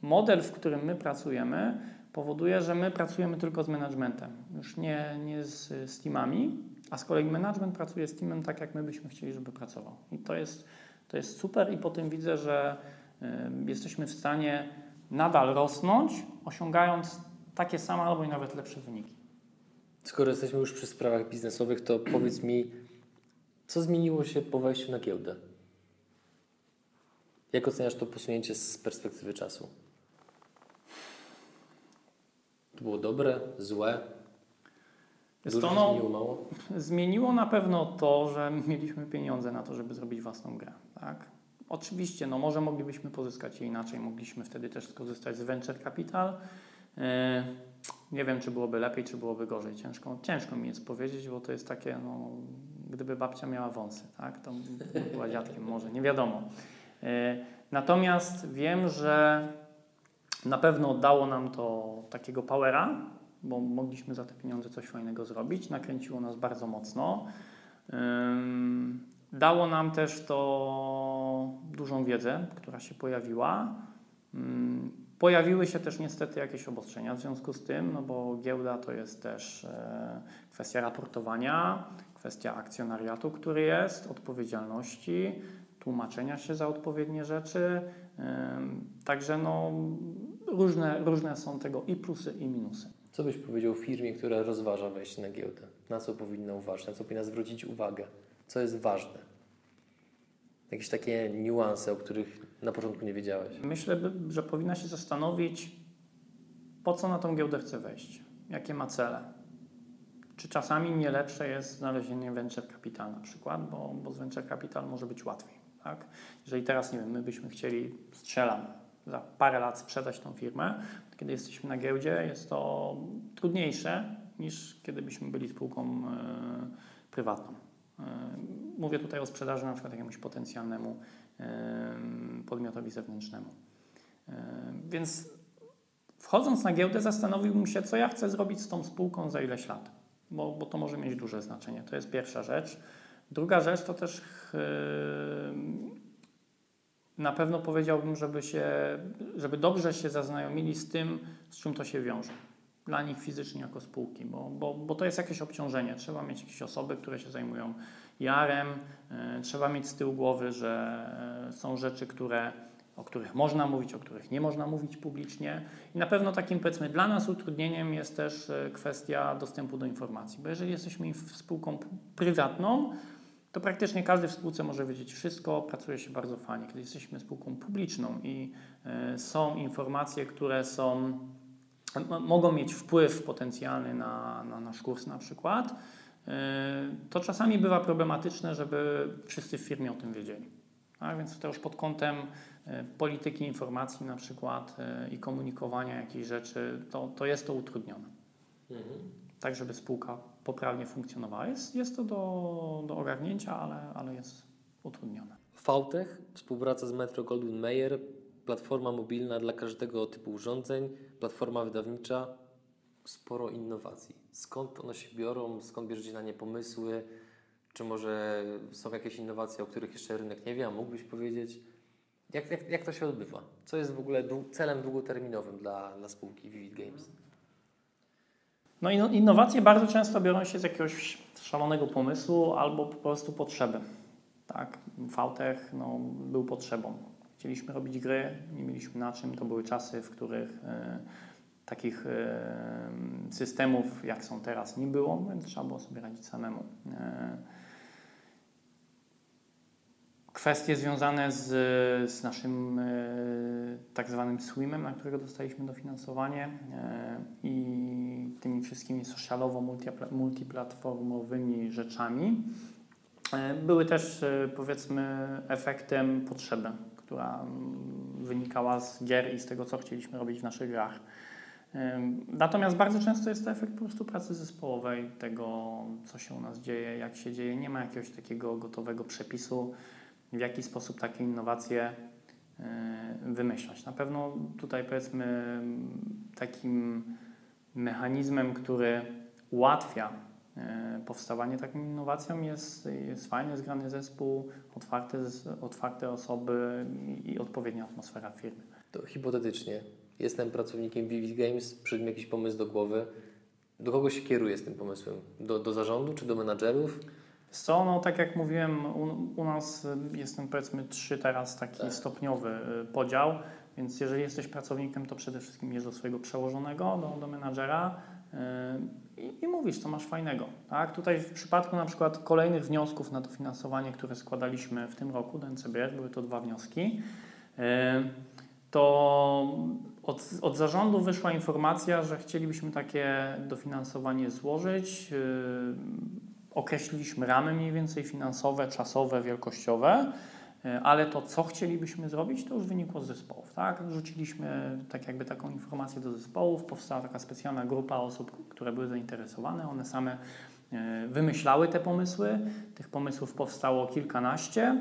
model, w którym my pracujemy, powoduje, że my pracujemy tylko z managementem, już nie, nie z, z teamami, a z kolei management pracuje z teamem tak, jak my byśmy chcieli, żeby pracował. I to jest, to jest super i po tym widzę, że y, jesteśmy w stanie nadal rosnąć, osiągając takie same albo i nawet lepsze wyniki. Skoro jesteśmy już przy sprawach biznesowych, to powiedz mi, co zmieniło się po wejściu na giełdę? Jak oceniasz to posunięcie z perspektywy czasu? To było dobre, złe? Jest Dużo no, zmieniło, mało? Zmieniło na pewno to, że mieliśmy pieniądze na to, żeby zrobić własną grę. Tak? Oczywiście, no może moglibyśmy pozyskać je inaczej, mogliśmy wtedy też skorzystać z venture capital. Yy, nie wiem, czy byłoby lepiej, czy byłoby gorzej. Ciężko, ciężko mi jest powiedzieć, bo to jest takie, no, gdyby babcia miała wąsy, tak, to by była dziadkiem, może, nie wiadomo. Yy, natomiast wiem, że na pewno dało nam to takiego powera, bo mogliśmy za te pieniądze coś fajnego zrobić. Nakręciło nas bardzo mocno. Dało nam też to dużą wiedzę, która się pojawiła. Pojawiły się też niestety jakieś obostrzenia w związku z tym, no bo giełda to jest też e, kwestia raportowania, kwestia akcjonariatu, który jest, odpowiedzialności, tłumaczenia się za odpowiednie rzeczy. Także no, różne, różne są tego i plusy, i minusy. Co byś powiedział firmie, która rozważa wejście na giełdę? Na co powinna uważać? Na co powinna zwrócić uwagę? Co jest ważne? Jakieś takie niuanse, o których na początku nie wiedziałeś. Myślę, że powinna się zastanowić, po co na tą giełdę chce wejść, jakie ma cele. Czy czasami nie lepsze jest znalezienie venture capital na przykład, bo, bo z venture capital może być łatwiej. Tak? Jeżeli teraz, nie wiem, my byśmy chcieli, strzelam, za parę lat sprzedać tą firmę, kiedy jesteśmy na giełdzie, jest to trudniejsze niż kiedy byśmy byli spółką e, prywatną. E, mówię tutaj o sprzedaży na przykład jakiemuś potencjalnemu podmiotowi zewnętrznemu. Więc wchodząc na giełdę zastanowiłbym się, co ja chcę zrobić z tą spółką za ileś lat, bo, bo to może mieć duże znaczenie. To jest pierwsza rzecz. Druga rzecz to też na pewno powiedziałbym, żeby, się, żeby dobrze się zaznajomili z tym, z czym to się wiąże. Dla nich fizycznie jako spółki, bo, bo, bo to jest jakieś obciążenie. Trzeba mieć jakieś osoby, które się zajmują jarem, e, trzeba mieć z tyłu głowy, że e, są rzeczy, które, o których można mówić, o których nie można mówić publicznie. I na pewno takim powiedzmy dla nas utrudnieniem jest też e, kwestia dostępu do informacji, bo jeżeli jesteśmy spółką prywatną, to praktycznie każdy w spółce może wiedzieć wszystko, pracuje się bardzo fajnie. Kiedy jesteśmy spółką publiczną i są informacje, które są, mogą mieć wpływ potencjalny na, na nasz kurs na przykład, to czasami bywa problematyczne, żeby wszyscy w firmie o tym wiedzieli. Tak, więc to już pod kątem e, polityki informacji na przykład e, i komunikowania jakichś rzeczy, to, to jest to utrudnione tak żeby spółka poprawnie funkcjonowała. Jest, jest to do, do ogarnięcia, ale, ale jest utrudnione. Fautech, współpraca z Metro Goldwyn Mayer, platforma mobilna dla każdego typu urządzeń, platforma wydawnicza, sporo innowacji. Skąd one się biorą, skąd bierzecie na nie pomysły? Czy może są jakieś innowacje, o których jeszcze rynek nie wie, a mógłbyś powiedzieć? Jak, jak, jak to się odbywa? Co jest w ogóle celem długoterminowym dla, dla spółki Vivid Games? No inno- innowacje bardzo często biorą się z jakiegoś szalonego pomysłu albo po prostu potrzeby. Tak, VTech no, był potrzebą. Chcieliśmy robić gry, nie mieliśmy na czym. To były czasy, w których e, takich e, systemów jak są teraz nie było, więc trzeba było sobie radzić samemu. E, kwestie związane z, z naszym e, tak zwanym SWIM-em, na którego dostaliśmy dofinansowanie i tymi wszystkimi socialowo-multiplatformowymi rzeczami były też powiedzmy efektem potrzeby, która mm, wynikała z gier i z tego, co chcieliśmy robić w naszych grach. Natomiast bardzo często jest to efekt po prostu pracy zespołowej, tego, co się u nas dzieje, jak się dzieje. Nie ma jakiegoś takiego gotowego przepisu, w jaki sposób takie innowacje wymyślać. Na pewno tutaj powiedzmy takim mechanizmem, który ułatwia y, powstawanie takim innowacjom jest, jest fajnie zgrany zespół, otwarte, otwarte osoby i, odpowiednia atmosfera w firmie. To hipotetycznie. Jestem pracownikiem Vivid Games, przyjdzie mi jakiś pomysł do głowy. Do kogo się kieruję z tym pomysłem? Do, do zarządu czy do menadżerów? Co, no tak jak mówiłem, u, u nas y, jest ten powiedzmy trzy teraz taki Tak. stopniowy y, podział, więc jeżeli jesteś pracownikiem, to przede wszystkim jest do swojego przełożonego, do, do menadżera y, i, i mówisz, co masz fajnego. Tak? Tutaj w przypadku na przykład kolejnych wniosków na dofinansowanie, które składaliśmy w tym roku do NCBR, były to dwa wnioski, y, to od, od zarządu wyszła informacja, że chcielibyśmy takie dofinansowanie złożyć. y, określiliśmy ramy mniej więcej finansowe, czasowe, wielkościowe, e, ale to, co chcielibyśmy zrobić, to już wynikło z zespołów. Tak? Rzuciliśmy tak jakby taką informację do zespołów, powstała taka specjalna grupa osób, które były zainteresowane, one same e, wymyślały te pomysły. Tych pomysłów powstało kilkanaście,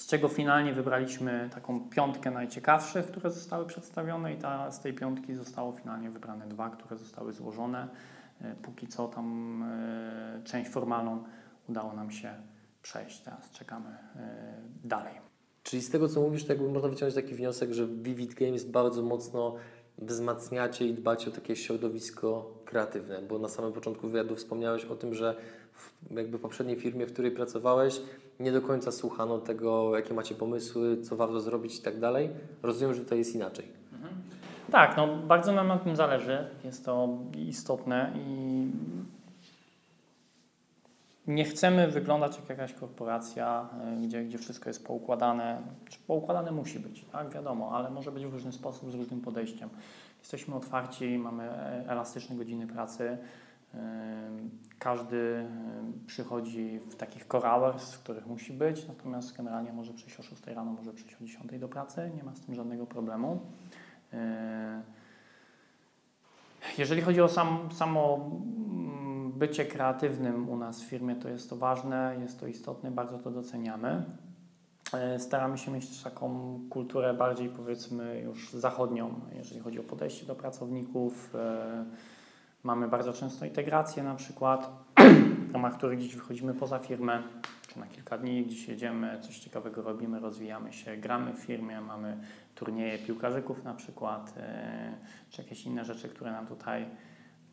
z czego finalnie wybraliśmy taką piątkę najciekawszych, które zostały przedstawione i ta, z tej piątki zostało finalnie wybrane dwa, które zostały złożone. E, Póki co tam e, część formalną udało nam się przejść. Teraz czekamy e, dalej. Czyli z tego, co mówisz, jakby można wyciągnąć taki wniosek, że Vivid Games bardzo mocno wzmacniacie i dbacie o takie środowisko kreatywne, bo na samym początku wywiadu wspomniałeś o tym, że w jakby poprzedniej firmie, w której pracowałeś, nie do końca słuchano tego, jakie macie pomysły, co warto zrobić i tak dalej. Rozumiem, że tutaj jest inaczej. Tak, no bardzo nam na tym zależy. Jest to istotne i nie chcemy wyglądać jak jakaś korporacja, y, gdzie, gdzie wszystko jest poukładane. Czy poukładane musi być, tak, wiadomo, ale może być w różny sposób, z różnym podejściem. Jesteśmy otwarci, mamy e- elastyczne godziny pracy. Każdy przychodzi w takich core w których musi być, natomiast generalnie może przyjść o 6 rano, może przyjść o 10 do pracy, nie ma z tym żadnego problemu. Jeżeli chodzi o sam, samo mm, bycie kreatywnym u nas w firmie, to jest to ważne, jest to istotne, bardzo to doceniamy. E, Staramy się mieć taką kulturę bardziej powiedzmy już zachodnią, jeżeli chodzi o podejście do pracowników. Mamy bardzo często integracje na przykład, w ramach których gdzieś wychodzimy poza firmę, czy na kilka dni gdzieś jedziemy, coś ciekawego robimy, rozwijamy się, gramy w firmie, mamy turnieje piłkarzyków na przykład, e, czy jakieś inne rzeczy, które nam tutaj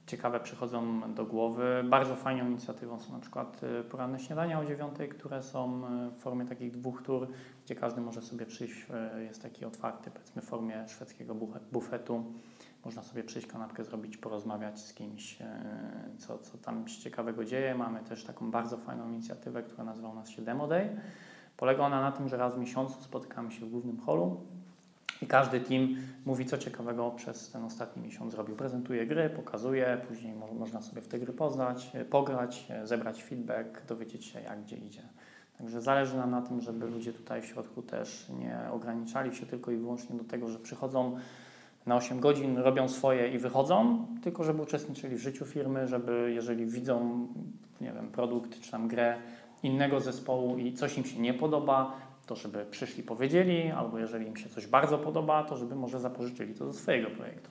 ciekawe przychodzą do głowy. Bardzo fajną inicjatywą są na przykład e, poranne śniadania o dziewiątej, które są e, w formie takich dwóch tur, gdzie każdy może sobie przyjść, jest taki otwarty, powiedzmy w formie szwedzkiego bufetu. Można sobie przyjść, kanapkę zrobić, porozmawiać z kimś, e, co, co tam się ciekawego dzieje. Mamy też taką bardzo fajną inicjatywę, która nazywa nas się Demo Day. Polega ona na tym, że raz w miesiącu spotykamy się w głównym holu i każdy team mówi, co ciekawego przez ten ostatni miesiąc zrobił. Prezentuje gry, pokazuje, później mo- można sobie w te gry poznać, e, pograć, e, zebrać feedback, dowiedzieć się, jak gdzie idzie. Także zależy nam na tym, żeby ludzie tutaj w środku też nie ograniczali się tylko i wyłącznie do tego, że przychodzą na 8 godzin, robią swoje i wychodzą, tylko żeby uczestniczyli w życiu firmy, żeby jeżeli widzą, nie wiem, produkt czy tam grę innego zespołu i coś im się nie podoba, to żeby przyszli, powiedzieli, albo jeżeli im się coś bardzo podoba, to żeby może zapożyczyli to do swojego projektu.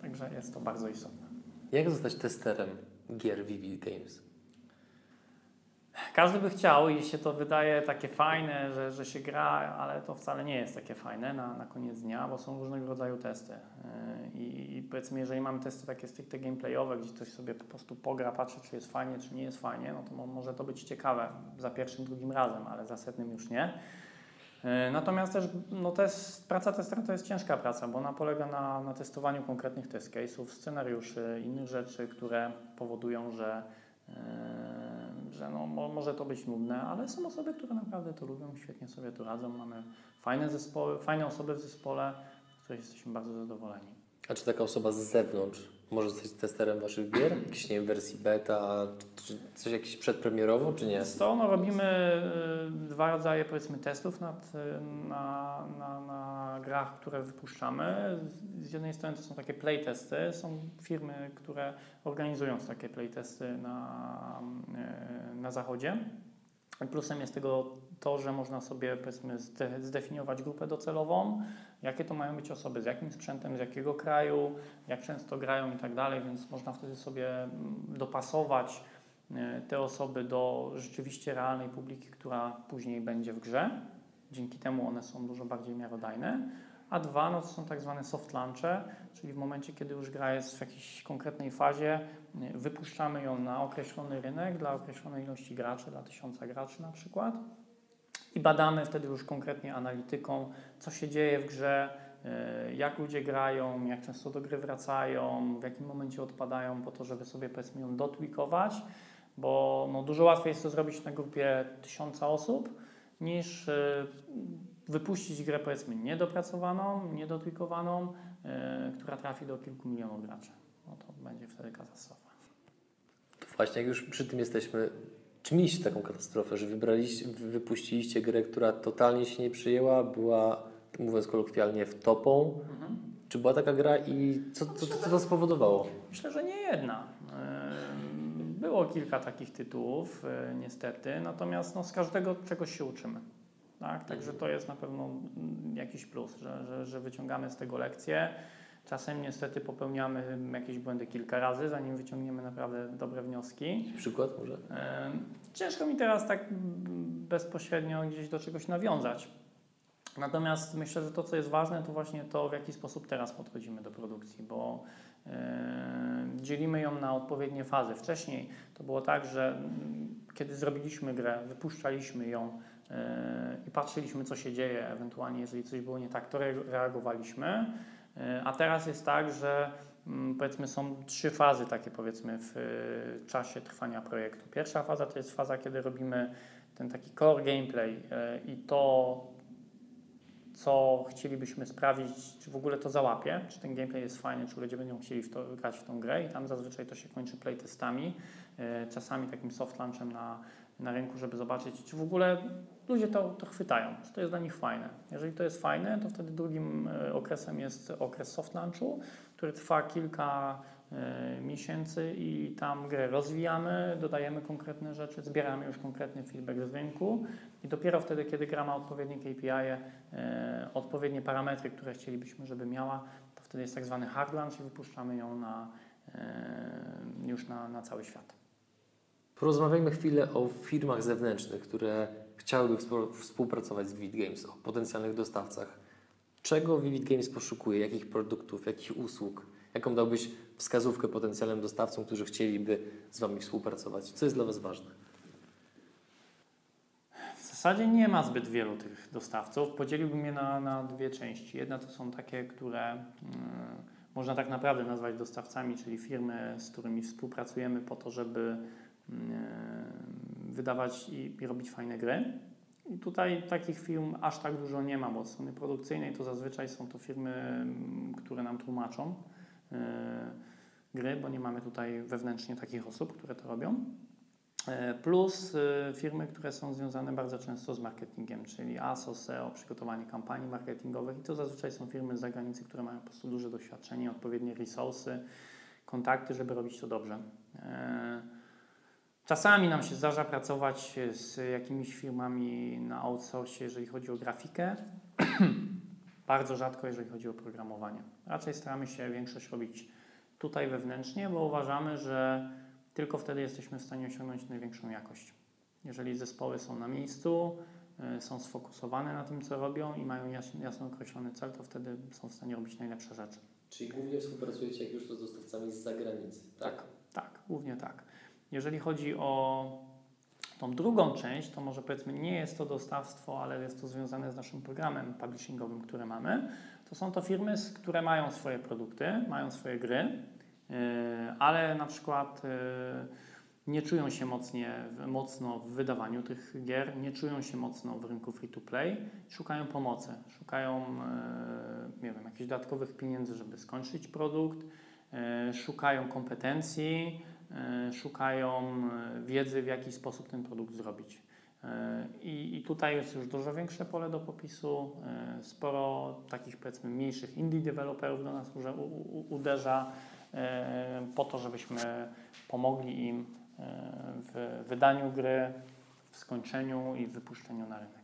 Także jest to bardzo istotne. Jak zostać testerem gier Vivid Games? Każdy by chciał i się to wydaje takie fajne, że, że się gra, ale to wcale nie jest takie fajne na, na koniec dnia, bo są różnego rodzaju testy. Yy, I, I powiedzmy, jeżeli mamy testy takie stricte gameplayowe, gdzie ktoś sobie po prostu pogra, patrzy, czy jest fajnie, czy nie jest fajnie, no to mo- może to być ciekawe za pierwszym, drugim razem, ale za setnym już nie. Yy, Natomiast też no test, praca testera to jest ciężka praca, bo ona polega na, na testowaniu konkretnych test case'ów, scenariuszy, innych rzeczy, które powodują, że Yy, że no, mo, może to być nudne, ale są osoby, które naprawdę to lubią, świetnie sobie tu radzą. Mamy fajne zespoły, fajne osoby w zespole, z których jesteśmy bardzo zadowoleni. A czy taka osoba z zewnątrz może zostać testerem waszych gier? Jakieś, nie wiem, wersji beta, czy coś jakieś przedpremierowo, czy nie? To no, robimy y, dwa rodzaje powiedzmy testów nad, y, na, na, na grach, które wypuszczamy. Z- Z jednej strony to są takie playtesty, są firmy, które organizują takie playtesty na, y, na zachodzie. Plusem jest tego to, że można sobie powiedzmy zde, zdefiniować grupę docelową, jakie to mają być osoby, z jakim sprzętem, z jakiego kraju, jak często grają i tak dalej, więc można wtedy sobie mm, dopasować e, te osoby do rzeczywiście realnej publiki, która później będzie w grze. Dzięki temu one są dużo bardziej miarodajne. A dwa, no to są tak zwane soft launche, czyli w momencie, kiedy już gra jest w jakiejś konkretnej fazie, wypuszczamy ją na określony rynek dla określonej ilości graczy, dla tysiąca graczy na przykład. I badamy wtedy już konkretnie analityką, co się dzieje w grze, e, jak ludzie grają, jak często do gry wracają, w jakim momencie odpadają, po to, żeby sobie powiedzmy ją dotweakować, bo no, dużo łatwiej jest to zrobić na grupie tysiąca osób, niż e, wypuścić grę powiedzmy niedopracowaną, niedotweakowaną, e, która trafi do kilku milionów graczy. No to będzie wtedy katastrofa. Właśnie, jak już przy tym jesteśmy, czy mieliście taką katastrofę, że wybraliście, wy- wypuściliście grę, która totalnie się nie przyjęła, była, mówiąc kolokwialnie, wtopą? Czy była taka gra i co, co, co to spowodowało? Myślę, że nie jedna. Ym, Było kilka takich tytułów, y, niestety, natomiast no, z każdego czegoś się uczymy. Tak? Także to jest na pewno mm, jakiś plus, że, że, że wyciągamy z tego lekcje. Czasem niestety popełniamy jakieś błędy kilka razy, zanim wyciągniemy naprawdę dobre wnioski. Przykład może? Ciężko mi teraz tak bezpośrednio gdzieś do czegoś nawiązać. Natomiast myślę, że to, co jest ważne, to właśnie to, w jaki sposób teraz podchodzimy do produkcji, bo dzielimy ją na odpowiednie fazy. Wcześniej to było tak, że kiedy zrobiliśmy grę, wypuszczaliśmy ją yy, i patrzyliśmy, co się dzieje, ewentualnie jeżeli coś było nie tak, to re- reagowaliśmy. Yy, a teraz jest tak, że mm, powiedzmy są trzy fazy takie powiedzmy w y, czasie trwania projektu. Pierwsza faza to jest faza, kiedy robimy ten taki core gameplay y, i to co chcielibyśmy sprawdzić, czy w ogóle to załapie, czy ten gameplay jest fajny, czy ludzie będą chcieli w to, grać w tą grę i tam zazwyczaj to się kończy playtestami, czasami takim soft launchem na, na rynku, żeby zobaczyć, czy w ogóle ludzie to, to chwytają, czy to jest dla nich fajne. Jeżeli to jest fajne, to wtedy drugim y, okresem jest okres soft launchu, który trwa kilka y, miesięcy i tam grę rozwijamy, dodajemy konkretne rzeczy, zbieramy już konkretny feedback z rynku i dopiero wtedy, kiedy gra ma odpowiednie KPI, e, odpowiednie parametry, które chcielibyśmy, żeby miała, to wtedy jest tak zwany hard launch i wypuszczamy ją na, e, już na, na cały świat. Porozmawiajmy chwilę o firmach zewnętrznych, które chciałyby współ- współpracować z Vivid Games, o potencjalnych dostawcach. Czego Vivid Games poszukuje? Jakich produktów, jakich usług? Jaką dałbyś wskazówkę potencjalnym dostawcom, którzy chcieliby z Wami współpracować? Co jest dla Was ważne? W zasadzie nie ma zbyt wielu tych dostawców. Podzieliłbym je na, na dwie części. Jedna to są takie, które mm, można tak naprawdę nazwać dostawcami, czyli firmy, z którymi współpracujemy po to, żeby wydawać i, i robić fajne gry. I tutaj takich firm aż tak dużo nie ma, bo od strony produkcyjnej to zazwyczaj są to firmy, które nam tłumaczą y, gry, bo nie mamy tutaj wewnętrznie takich osób, które to robią. E, Plus firmy, które są związane bardzo często z marketingiem, czyli ASO, SEO, przygotowanie kampanii marketingowych i to zazwyczaj są firmy z zagranicy, które mają po prostu duże doświadczenie, odpowiednie resursy, kontakty, żeby robić to dobrze. E, Czasami nam się zdarza pracować z jakimiś firmami na outsourcie, jeżeli chodzi o grafikę. Bardzo rzadko, jeżeli chodzi o programowanie. Raczej staramy się większość robić tutaj wewnętrznie, bo uważamy, że tylko wtedy jesteśmy w stanie osiągnąć największą jakość. Jeżeli zespoły są na miejscu, y, są sfokusowane na tym, co robią i mają jasno, określony cel, to wtedy są w stanie robić najlepsze rzeczy. Czyli głównie współpracujecie jak już to z dostawcami z zagranicy, tak? Tak, głównie tak. Jeżeli chodzi o tą drugą część, to może powiedzmy nie jest to dostawstwo, ale jest to związane z naszym programem publishingowym, który mamy. To są to firmy, które mają swoje produkty, mają swoje gry, yy, ale na przykład yy, nie czują się mocnie, mocno w wydawaniu tych gier, nie czują się mocno w rynku free-to-play, szukają pomocy, szukają yy, nie wiem, jakichś dodatkowych pieniędzy, żeby skończyć produkt, szukają kompetencji, szukają yy, wiedzy, w jaki sposób ten produkt zrobić. Yy, I, I tutaj jest już dużo większe pole do popisu. Sporo takich powiedzmy mniejszych indie deweloperów do nas u- u- uderza po to, żebyśmy pomogli im w wydaniu gry, w skończeniu i wypuszczeniu na rynek.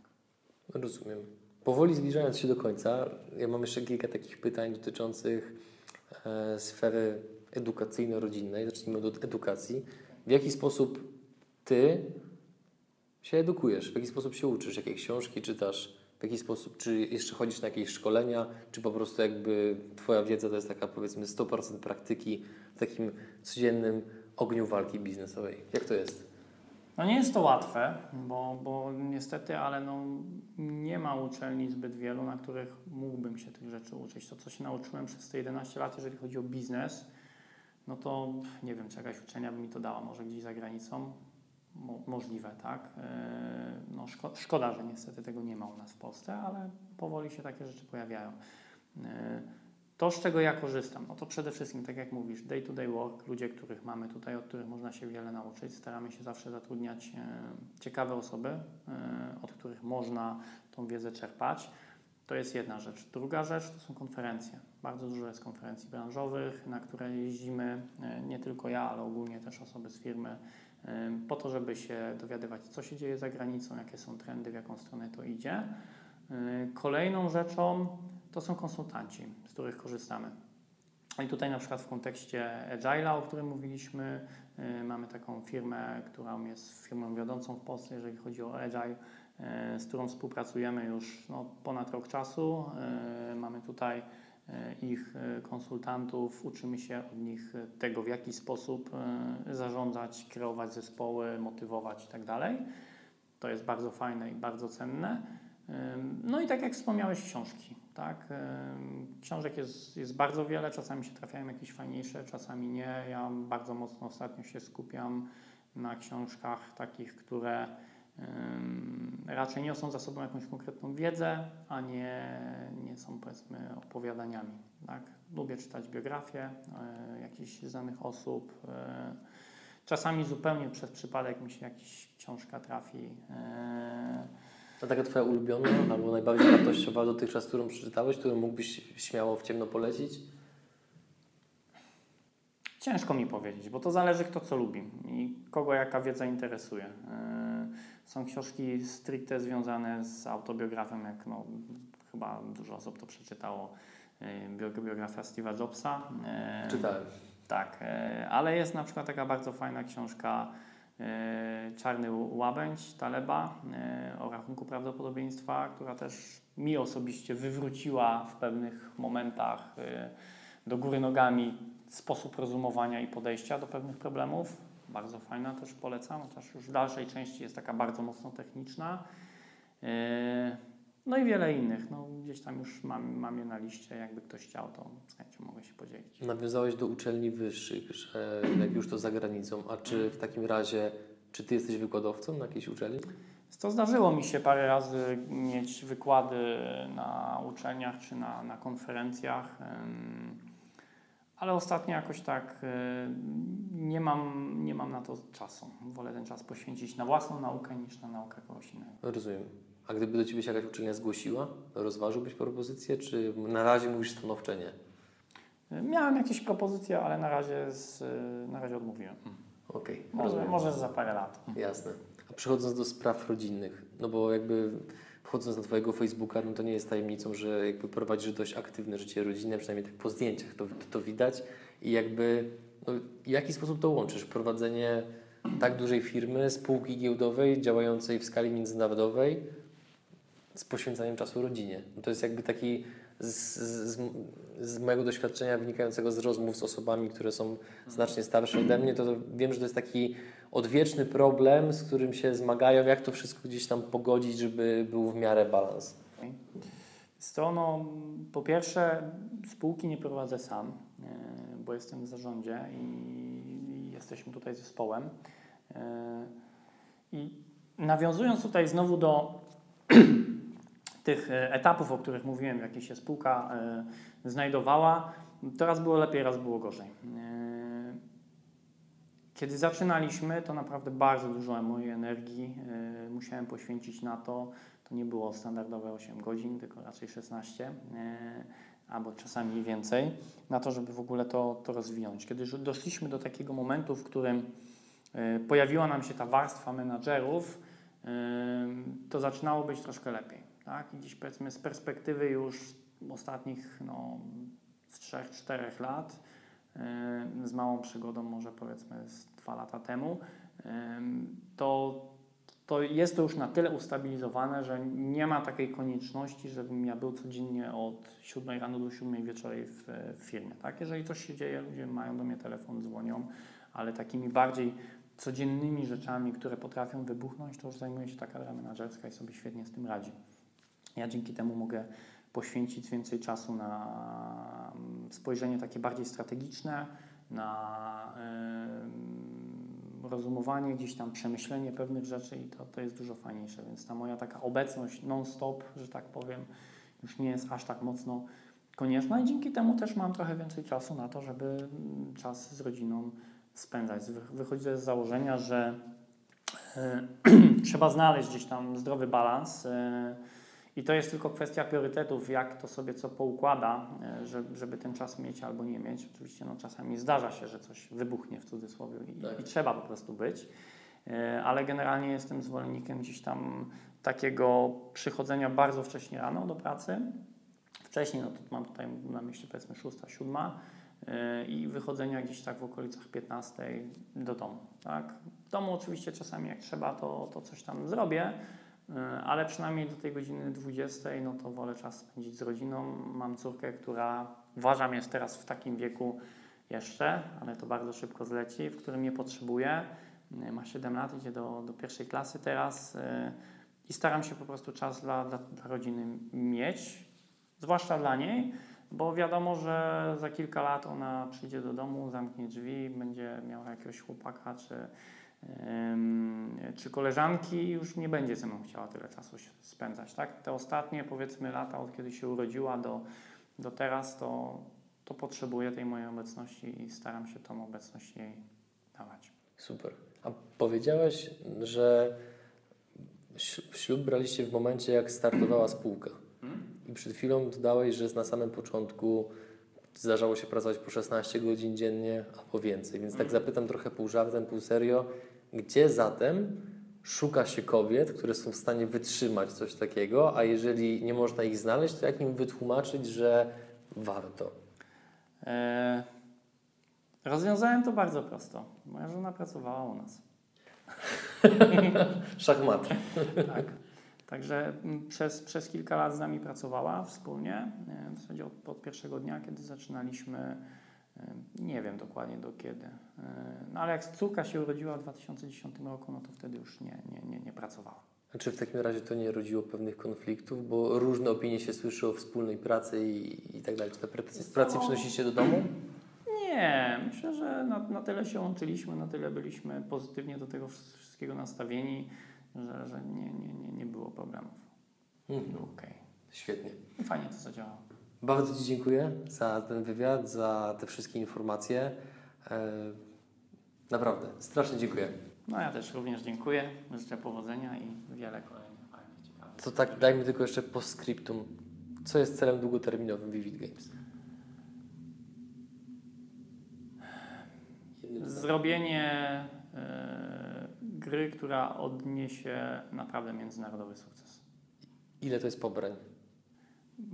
Rozumiem. Powoli zbliżając się do końca, ja mam jeszcze kilka takich pytań dotyczących e, sfery edukacyjno-rodzinnej. Zacznijmy od edukacji. W jaki sposób Ty się edukujesz? W jaki sposób się uczysz? Jakie książki czytasz? W jaki sposób? Czy jeszcze chodzisz na jakieś szkolenia? Czy po prostu jakby Twoja wiedza to jest taka powiedzmy 100% praktyki w takim codziennym ogniu walki biznesowej? Jak to jest? No nie jest to łatwe, bo, bo niestety, ale no, nie ma uczelni zbyt wielu, na których mógłbym się tych rzeczy uczyć. To, co się nauczyłem przez te 11 lat, jeżeli chodzi o biznes, no to nie wiem, czy jakaś uczelnia by mi to dała, może gdzieś za granicą. Mo, możliwe, tak. Yy, no, szko, szkoda, że niestety tego nie ma u nas w Polsce, ale powoli się takie rzeczy pojawiają. Yy, to, z czego ja korzystam, no to przede wszystkim, tak jak mówisz, day-to-day work, ludzie, których mamy tutaj, od których można się wiele nauczyć. Staramy się zawsze zatrudniać e, ciekawe osoby, od których można tą wiedzę czerpać. To jest jedna rzecz. Druga rzecz to są konferencje. Bardzo dużo jest konferencji branżowych, na które jeździmy, e, nie tylko ja, ale ogólnie też osoby z firmy, e, po to, żeby się dowiadywać, co się dzieje za granicą, jakie są trendy, w jaką stronę to idzie. E, Kolejną rzeczą to są konsultanci, z których korzystamy. I tutaj na przykład w kontekście Agile'a, o którym mówiliśmy, mamy taką firmę, która jest firmą wiodącą w Polsce, jeżeli chodzi o Agile, z którą współpracujemy już no, ponad rok czasu. Y, mamy tutaj y, ich konsultantów, uczymy się od nich tego, w jaki sposób zarządzać, kreować zespoły, motywować itd. To jest bardzo fajne i bardzo cenne. No i tak jak wspomniałeś, książki. Tak? Książek jest, jest bardzo wiele, czasami się trafiają jakieś fajniejsze, czasami nie. Ja bardzo mocno ostatnio się skupiam na książkach takich, które raczej niosą za sobą jakąś konkretną wiedzę, a nie, nie są powiedzmy opowiadaniami. Tak? Lubię czytać biografie y, jakichś znanych osób. y, Czasami zupełnie przez przypadek mi się jakaś książka trafi. y, A taka Twoja ulubiona albo najbardziej wartościowa dotychczas, którą przeczytałeś, którą mógłbyś śmiało w ciemno polecić? Ciężko mi powiedzieć, bo to zależy kto co lubi i kogo jaka wiedza interesuje. Są książki stricte związane z autobiografią, jak no, chyba dużo osób to przeczytało, bio- biografia Steve'a Jobsa. Czytałem. Tak, yy, ale jest na przykład taka bardzo fajna książka yy, Czarny Łabędź Taleba yy, o rachunku prawdopodobieństwa, która też mi osobiście wywróciła w pewnych momentach do góry nogami sposób rozumowania i podejścia do pewnych problemów. Bardzo fajna, też polecam, chociaż już w dalszej części jest taka bardzo mocno techniczna. Yy, No i wiele innych. No, gdzieś tam już mam, mam je na liście. Jakby ktoś chciał, to z chęcią mogę się podzielić. Nawiązałeś do uczelni wyższych, że jak już to za granicą, a czy w takim razie, czy Ty jesteś wykładowcą na jakiejś uczelni? To zdarzyło mi się parę razy mieć wykłady na uczelniach czy na, na konferencjach, ale ostatnio jakoś tak y, nie mam, nie mam na to czasu. Wolę ten czas poświęcić na własną naukę niż na naukę kogoś innego. Rozumiem. A gdyby do Ciebie się jakaś uczelnia zgłosiła, rozważyłbyś propozycję, czy na razie mówisz stanowcze nie? Y, Miałem jakieś propozycje, ale na razie, z, y, na razie odmówiłem. Okej, Może, rozumiem. może za parę lat. Jasne. A przechodząc do spraw rodzinnych, no bo jakby wchodząc na Twojego Facebooka, no to nie jest tajemnicą, że jakby prowadzisz dość aktywne życie rodzinne, przynajmniej tak po zdjęciach to, to, to widać. I jakby, no, w jaki sposób to łączysz? Prowadzenie tak dużej firmy, spółki giełdowej działającej w skali międzynarodowej z poświęcaniem czasu rodzinie. To jest jakby taki z, z, z mojego doświadczenia wynikającego z rozmów z osobami, które są znacznie starsze ode mnie, to wiem, że to jest taki odwieczny problem, z którym się zmagają, jak to wszystko gdzieś tam pogodzić, żeby był w miarę balans. To no, po pierwsze spółki nie prowadzę sam, e, bo jestem w zarządzie i, jesteśmy tutaj zespołem. E, I nawiązując tutaj znowu do tych e, etapów, o których mówiłem, w jakich się spółka znajdowała, to raz było lepiej, raz było gorzej. Kiedy zaczynaliśmy, to naprawdę bardzo dużo mojej energii e, musiałem poświęcić na to. To nie było standardowe 8 godzin, tylko raczej 16, e, albo czasami więcej, na to, żeby w ogóle to, to rozwinąć. Kiedy doszliśmy do takiego momentu, w którym e, pojawiła nam się ta warstwa menadżerów, to zaczynało być troszkę lepiej. Tak? I gdzieś powiedzmy z perspektywy już ostatnich no, z 3-4 lat, z małą przygodą może powiedzmy z dwa lata temu, em, to, to jest to już na tyle ustabilizowane, że nie ma takiej konieczności, żebym ja był codziennie od 7 rano do 7 wieczorem w, w firmie. Tak? Jeżeli coś się dzieje, ludzie mają do mnie telefon, dzwonią, ale takimi bardziej codziennymi rzeczami, które potrafią wybuchnąć, to już zajmuje się ta kadra menedżerska i sobie świetnie z tym radzi. Ja dzięki temu mogę poświęcić więcej czasu na mm, spojrzenie takie bardziej strategiczne, na rozumowanie, gdzieś tam przemyślenie pewnych rzeczy i to, to jest dużo fajniejsze. Więc ta moja taka obecność non-stop, że tak powiem, już nie jest aż tak mocno konieczna i dzięki temu też mam trochę więcej czasu na to, żeby mm, czas z rodziną spędzać. Wy- Wychodzę z założenia, że e, trzeba znaleźć gdzieś tam zdrowy balans. I to jest tylko kwestia priorytetów, jak to sobie co poukłada, e, że- żeby ten czas mieć albo nie mieć. Oczywiście no, czasami zdarza się, że coś wybuchnie w cudzysłowie i, Tak. i trzeba po prostu być, E, ale generalnie jestem zwolennikiem gdzieś tam takiego przychodzenia bardzo wcześnie rano do pracy. Wcześniej, no to mam tutaj na myśli powiedzmy 6, 7 e, i wychodzenia gdzieś tak w okolicach 15 do domu. Tak? W domu oczywiście czasami jak trzeba, to, to coś tam zrobię, ale przynajmniej do tej godziny 20, no to wolę czas spędzić z rodziną. Mam córkę, która uważam jest teraz w takim wieku jeszcze, ale to bardzo szybko zleci, w którym mnie potrzebuje. E, Ma 7 lat, idzie do, do pierwszej klasy teraz e, i staram się po prostu czas dla, dla, dla rodziny mieć, zwłaszcza dla niej, bo wiadomo, że za kilka lat ona przyjdzie do domu, zamknie drzwi, będzie miała jakiegoś chłopaka czy czy koleżanki już nie będzie ze mną chciała tyle czasu spędzać. Tak? Te ostatnie powiedzmy lata, od kiedy się urodziła do, do teraz, to, to potrzebuję tej mojej obecności i staram się tą obecność jej dawać. Super. A powiedziałeś, że ślub braliście w momencie, jak startowała spółka. I przed chwilą dodałeś, że na samym początku zdarzało się pracować po 16 godzin dziennie albo więcej. Więc tak zapytam trochę pół żartem, pół serio. Gdzie zatem szuka się kobiet, które są w stanie wytrzymać coś takiego, a jeżeli nie można ich znaleźć, to jak im wytłumaczyć, że warto? E, rozwiązałem to bardzo prosto. Moja żona pracowała u nas. Szachmat. Tak. Także mm, przez, przez kilka lat z nami pracowała wspólnie. E, W zasadzie od, od pierwszego dnia, kiedy zaczynaliśmy, e, nie wiem dokładnie do kiedy. No ale jak córka się urodziła w 2010 roku, no to wtedy już nie, nie, nie, nie pracowała. A czy w takim razie to nie rodziło pewnych konfliktów? Bo różne opinie się słyszy o wspólnej pracy i, i tak dalej. Czy te pracy, to- przynosicie do domu? Nie, myślę, że na, na tyle się łączyliśmy, na tyle byliśmy pozytywnie do tego wszystkiego nastawieni, że, że nie, nie, nie, nie było problemów. Mhm. Okej. Świetnie. I Fajnie to zadziałało. Bardzo Ci dziękuję za ten wywiad, za te wszystkie informacje. E, naprawdę, strasznie dziękuję. No ja też również dziękuję, życzę powodzenia i wiele kolejnych fajnych, ciekawych. To tak, dajmy tylko jeszcze postscriptum. Co jest celem długoterminowym Vivid Games? Zrobienie e, gry, która odniesie naprawdę międzynarodowy sukces. Ile to jest pobrań?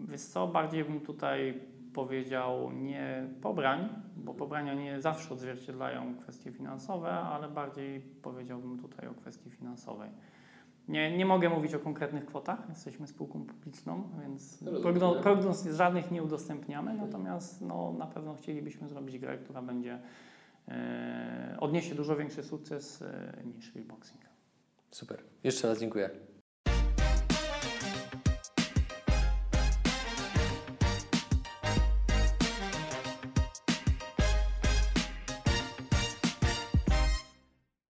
Wiesz co, bardziej bym tutaj powiedział, nie pobrań, bo pobrania nie zawsze odzwierciedlają kwestie finansowe, ale bardziej powiedziałbym tutaj o kwestii finansowej. Nie, nie mogę mówić o konkretnych kwotach, jesteśmy spółką publiczną, więc Rozumiem. progno, prognoz żadnych nie udostępniamy, natomiast no, na pewno chcielibyśmy zrobić grę, która będzie e, odniesie dużo większy sukces e, niż Reeboxing. Super. Jeszcze raz dziękuję.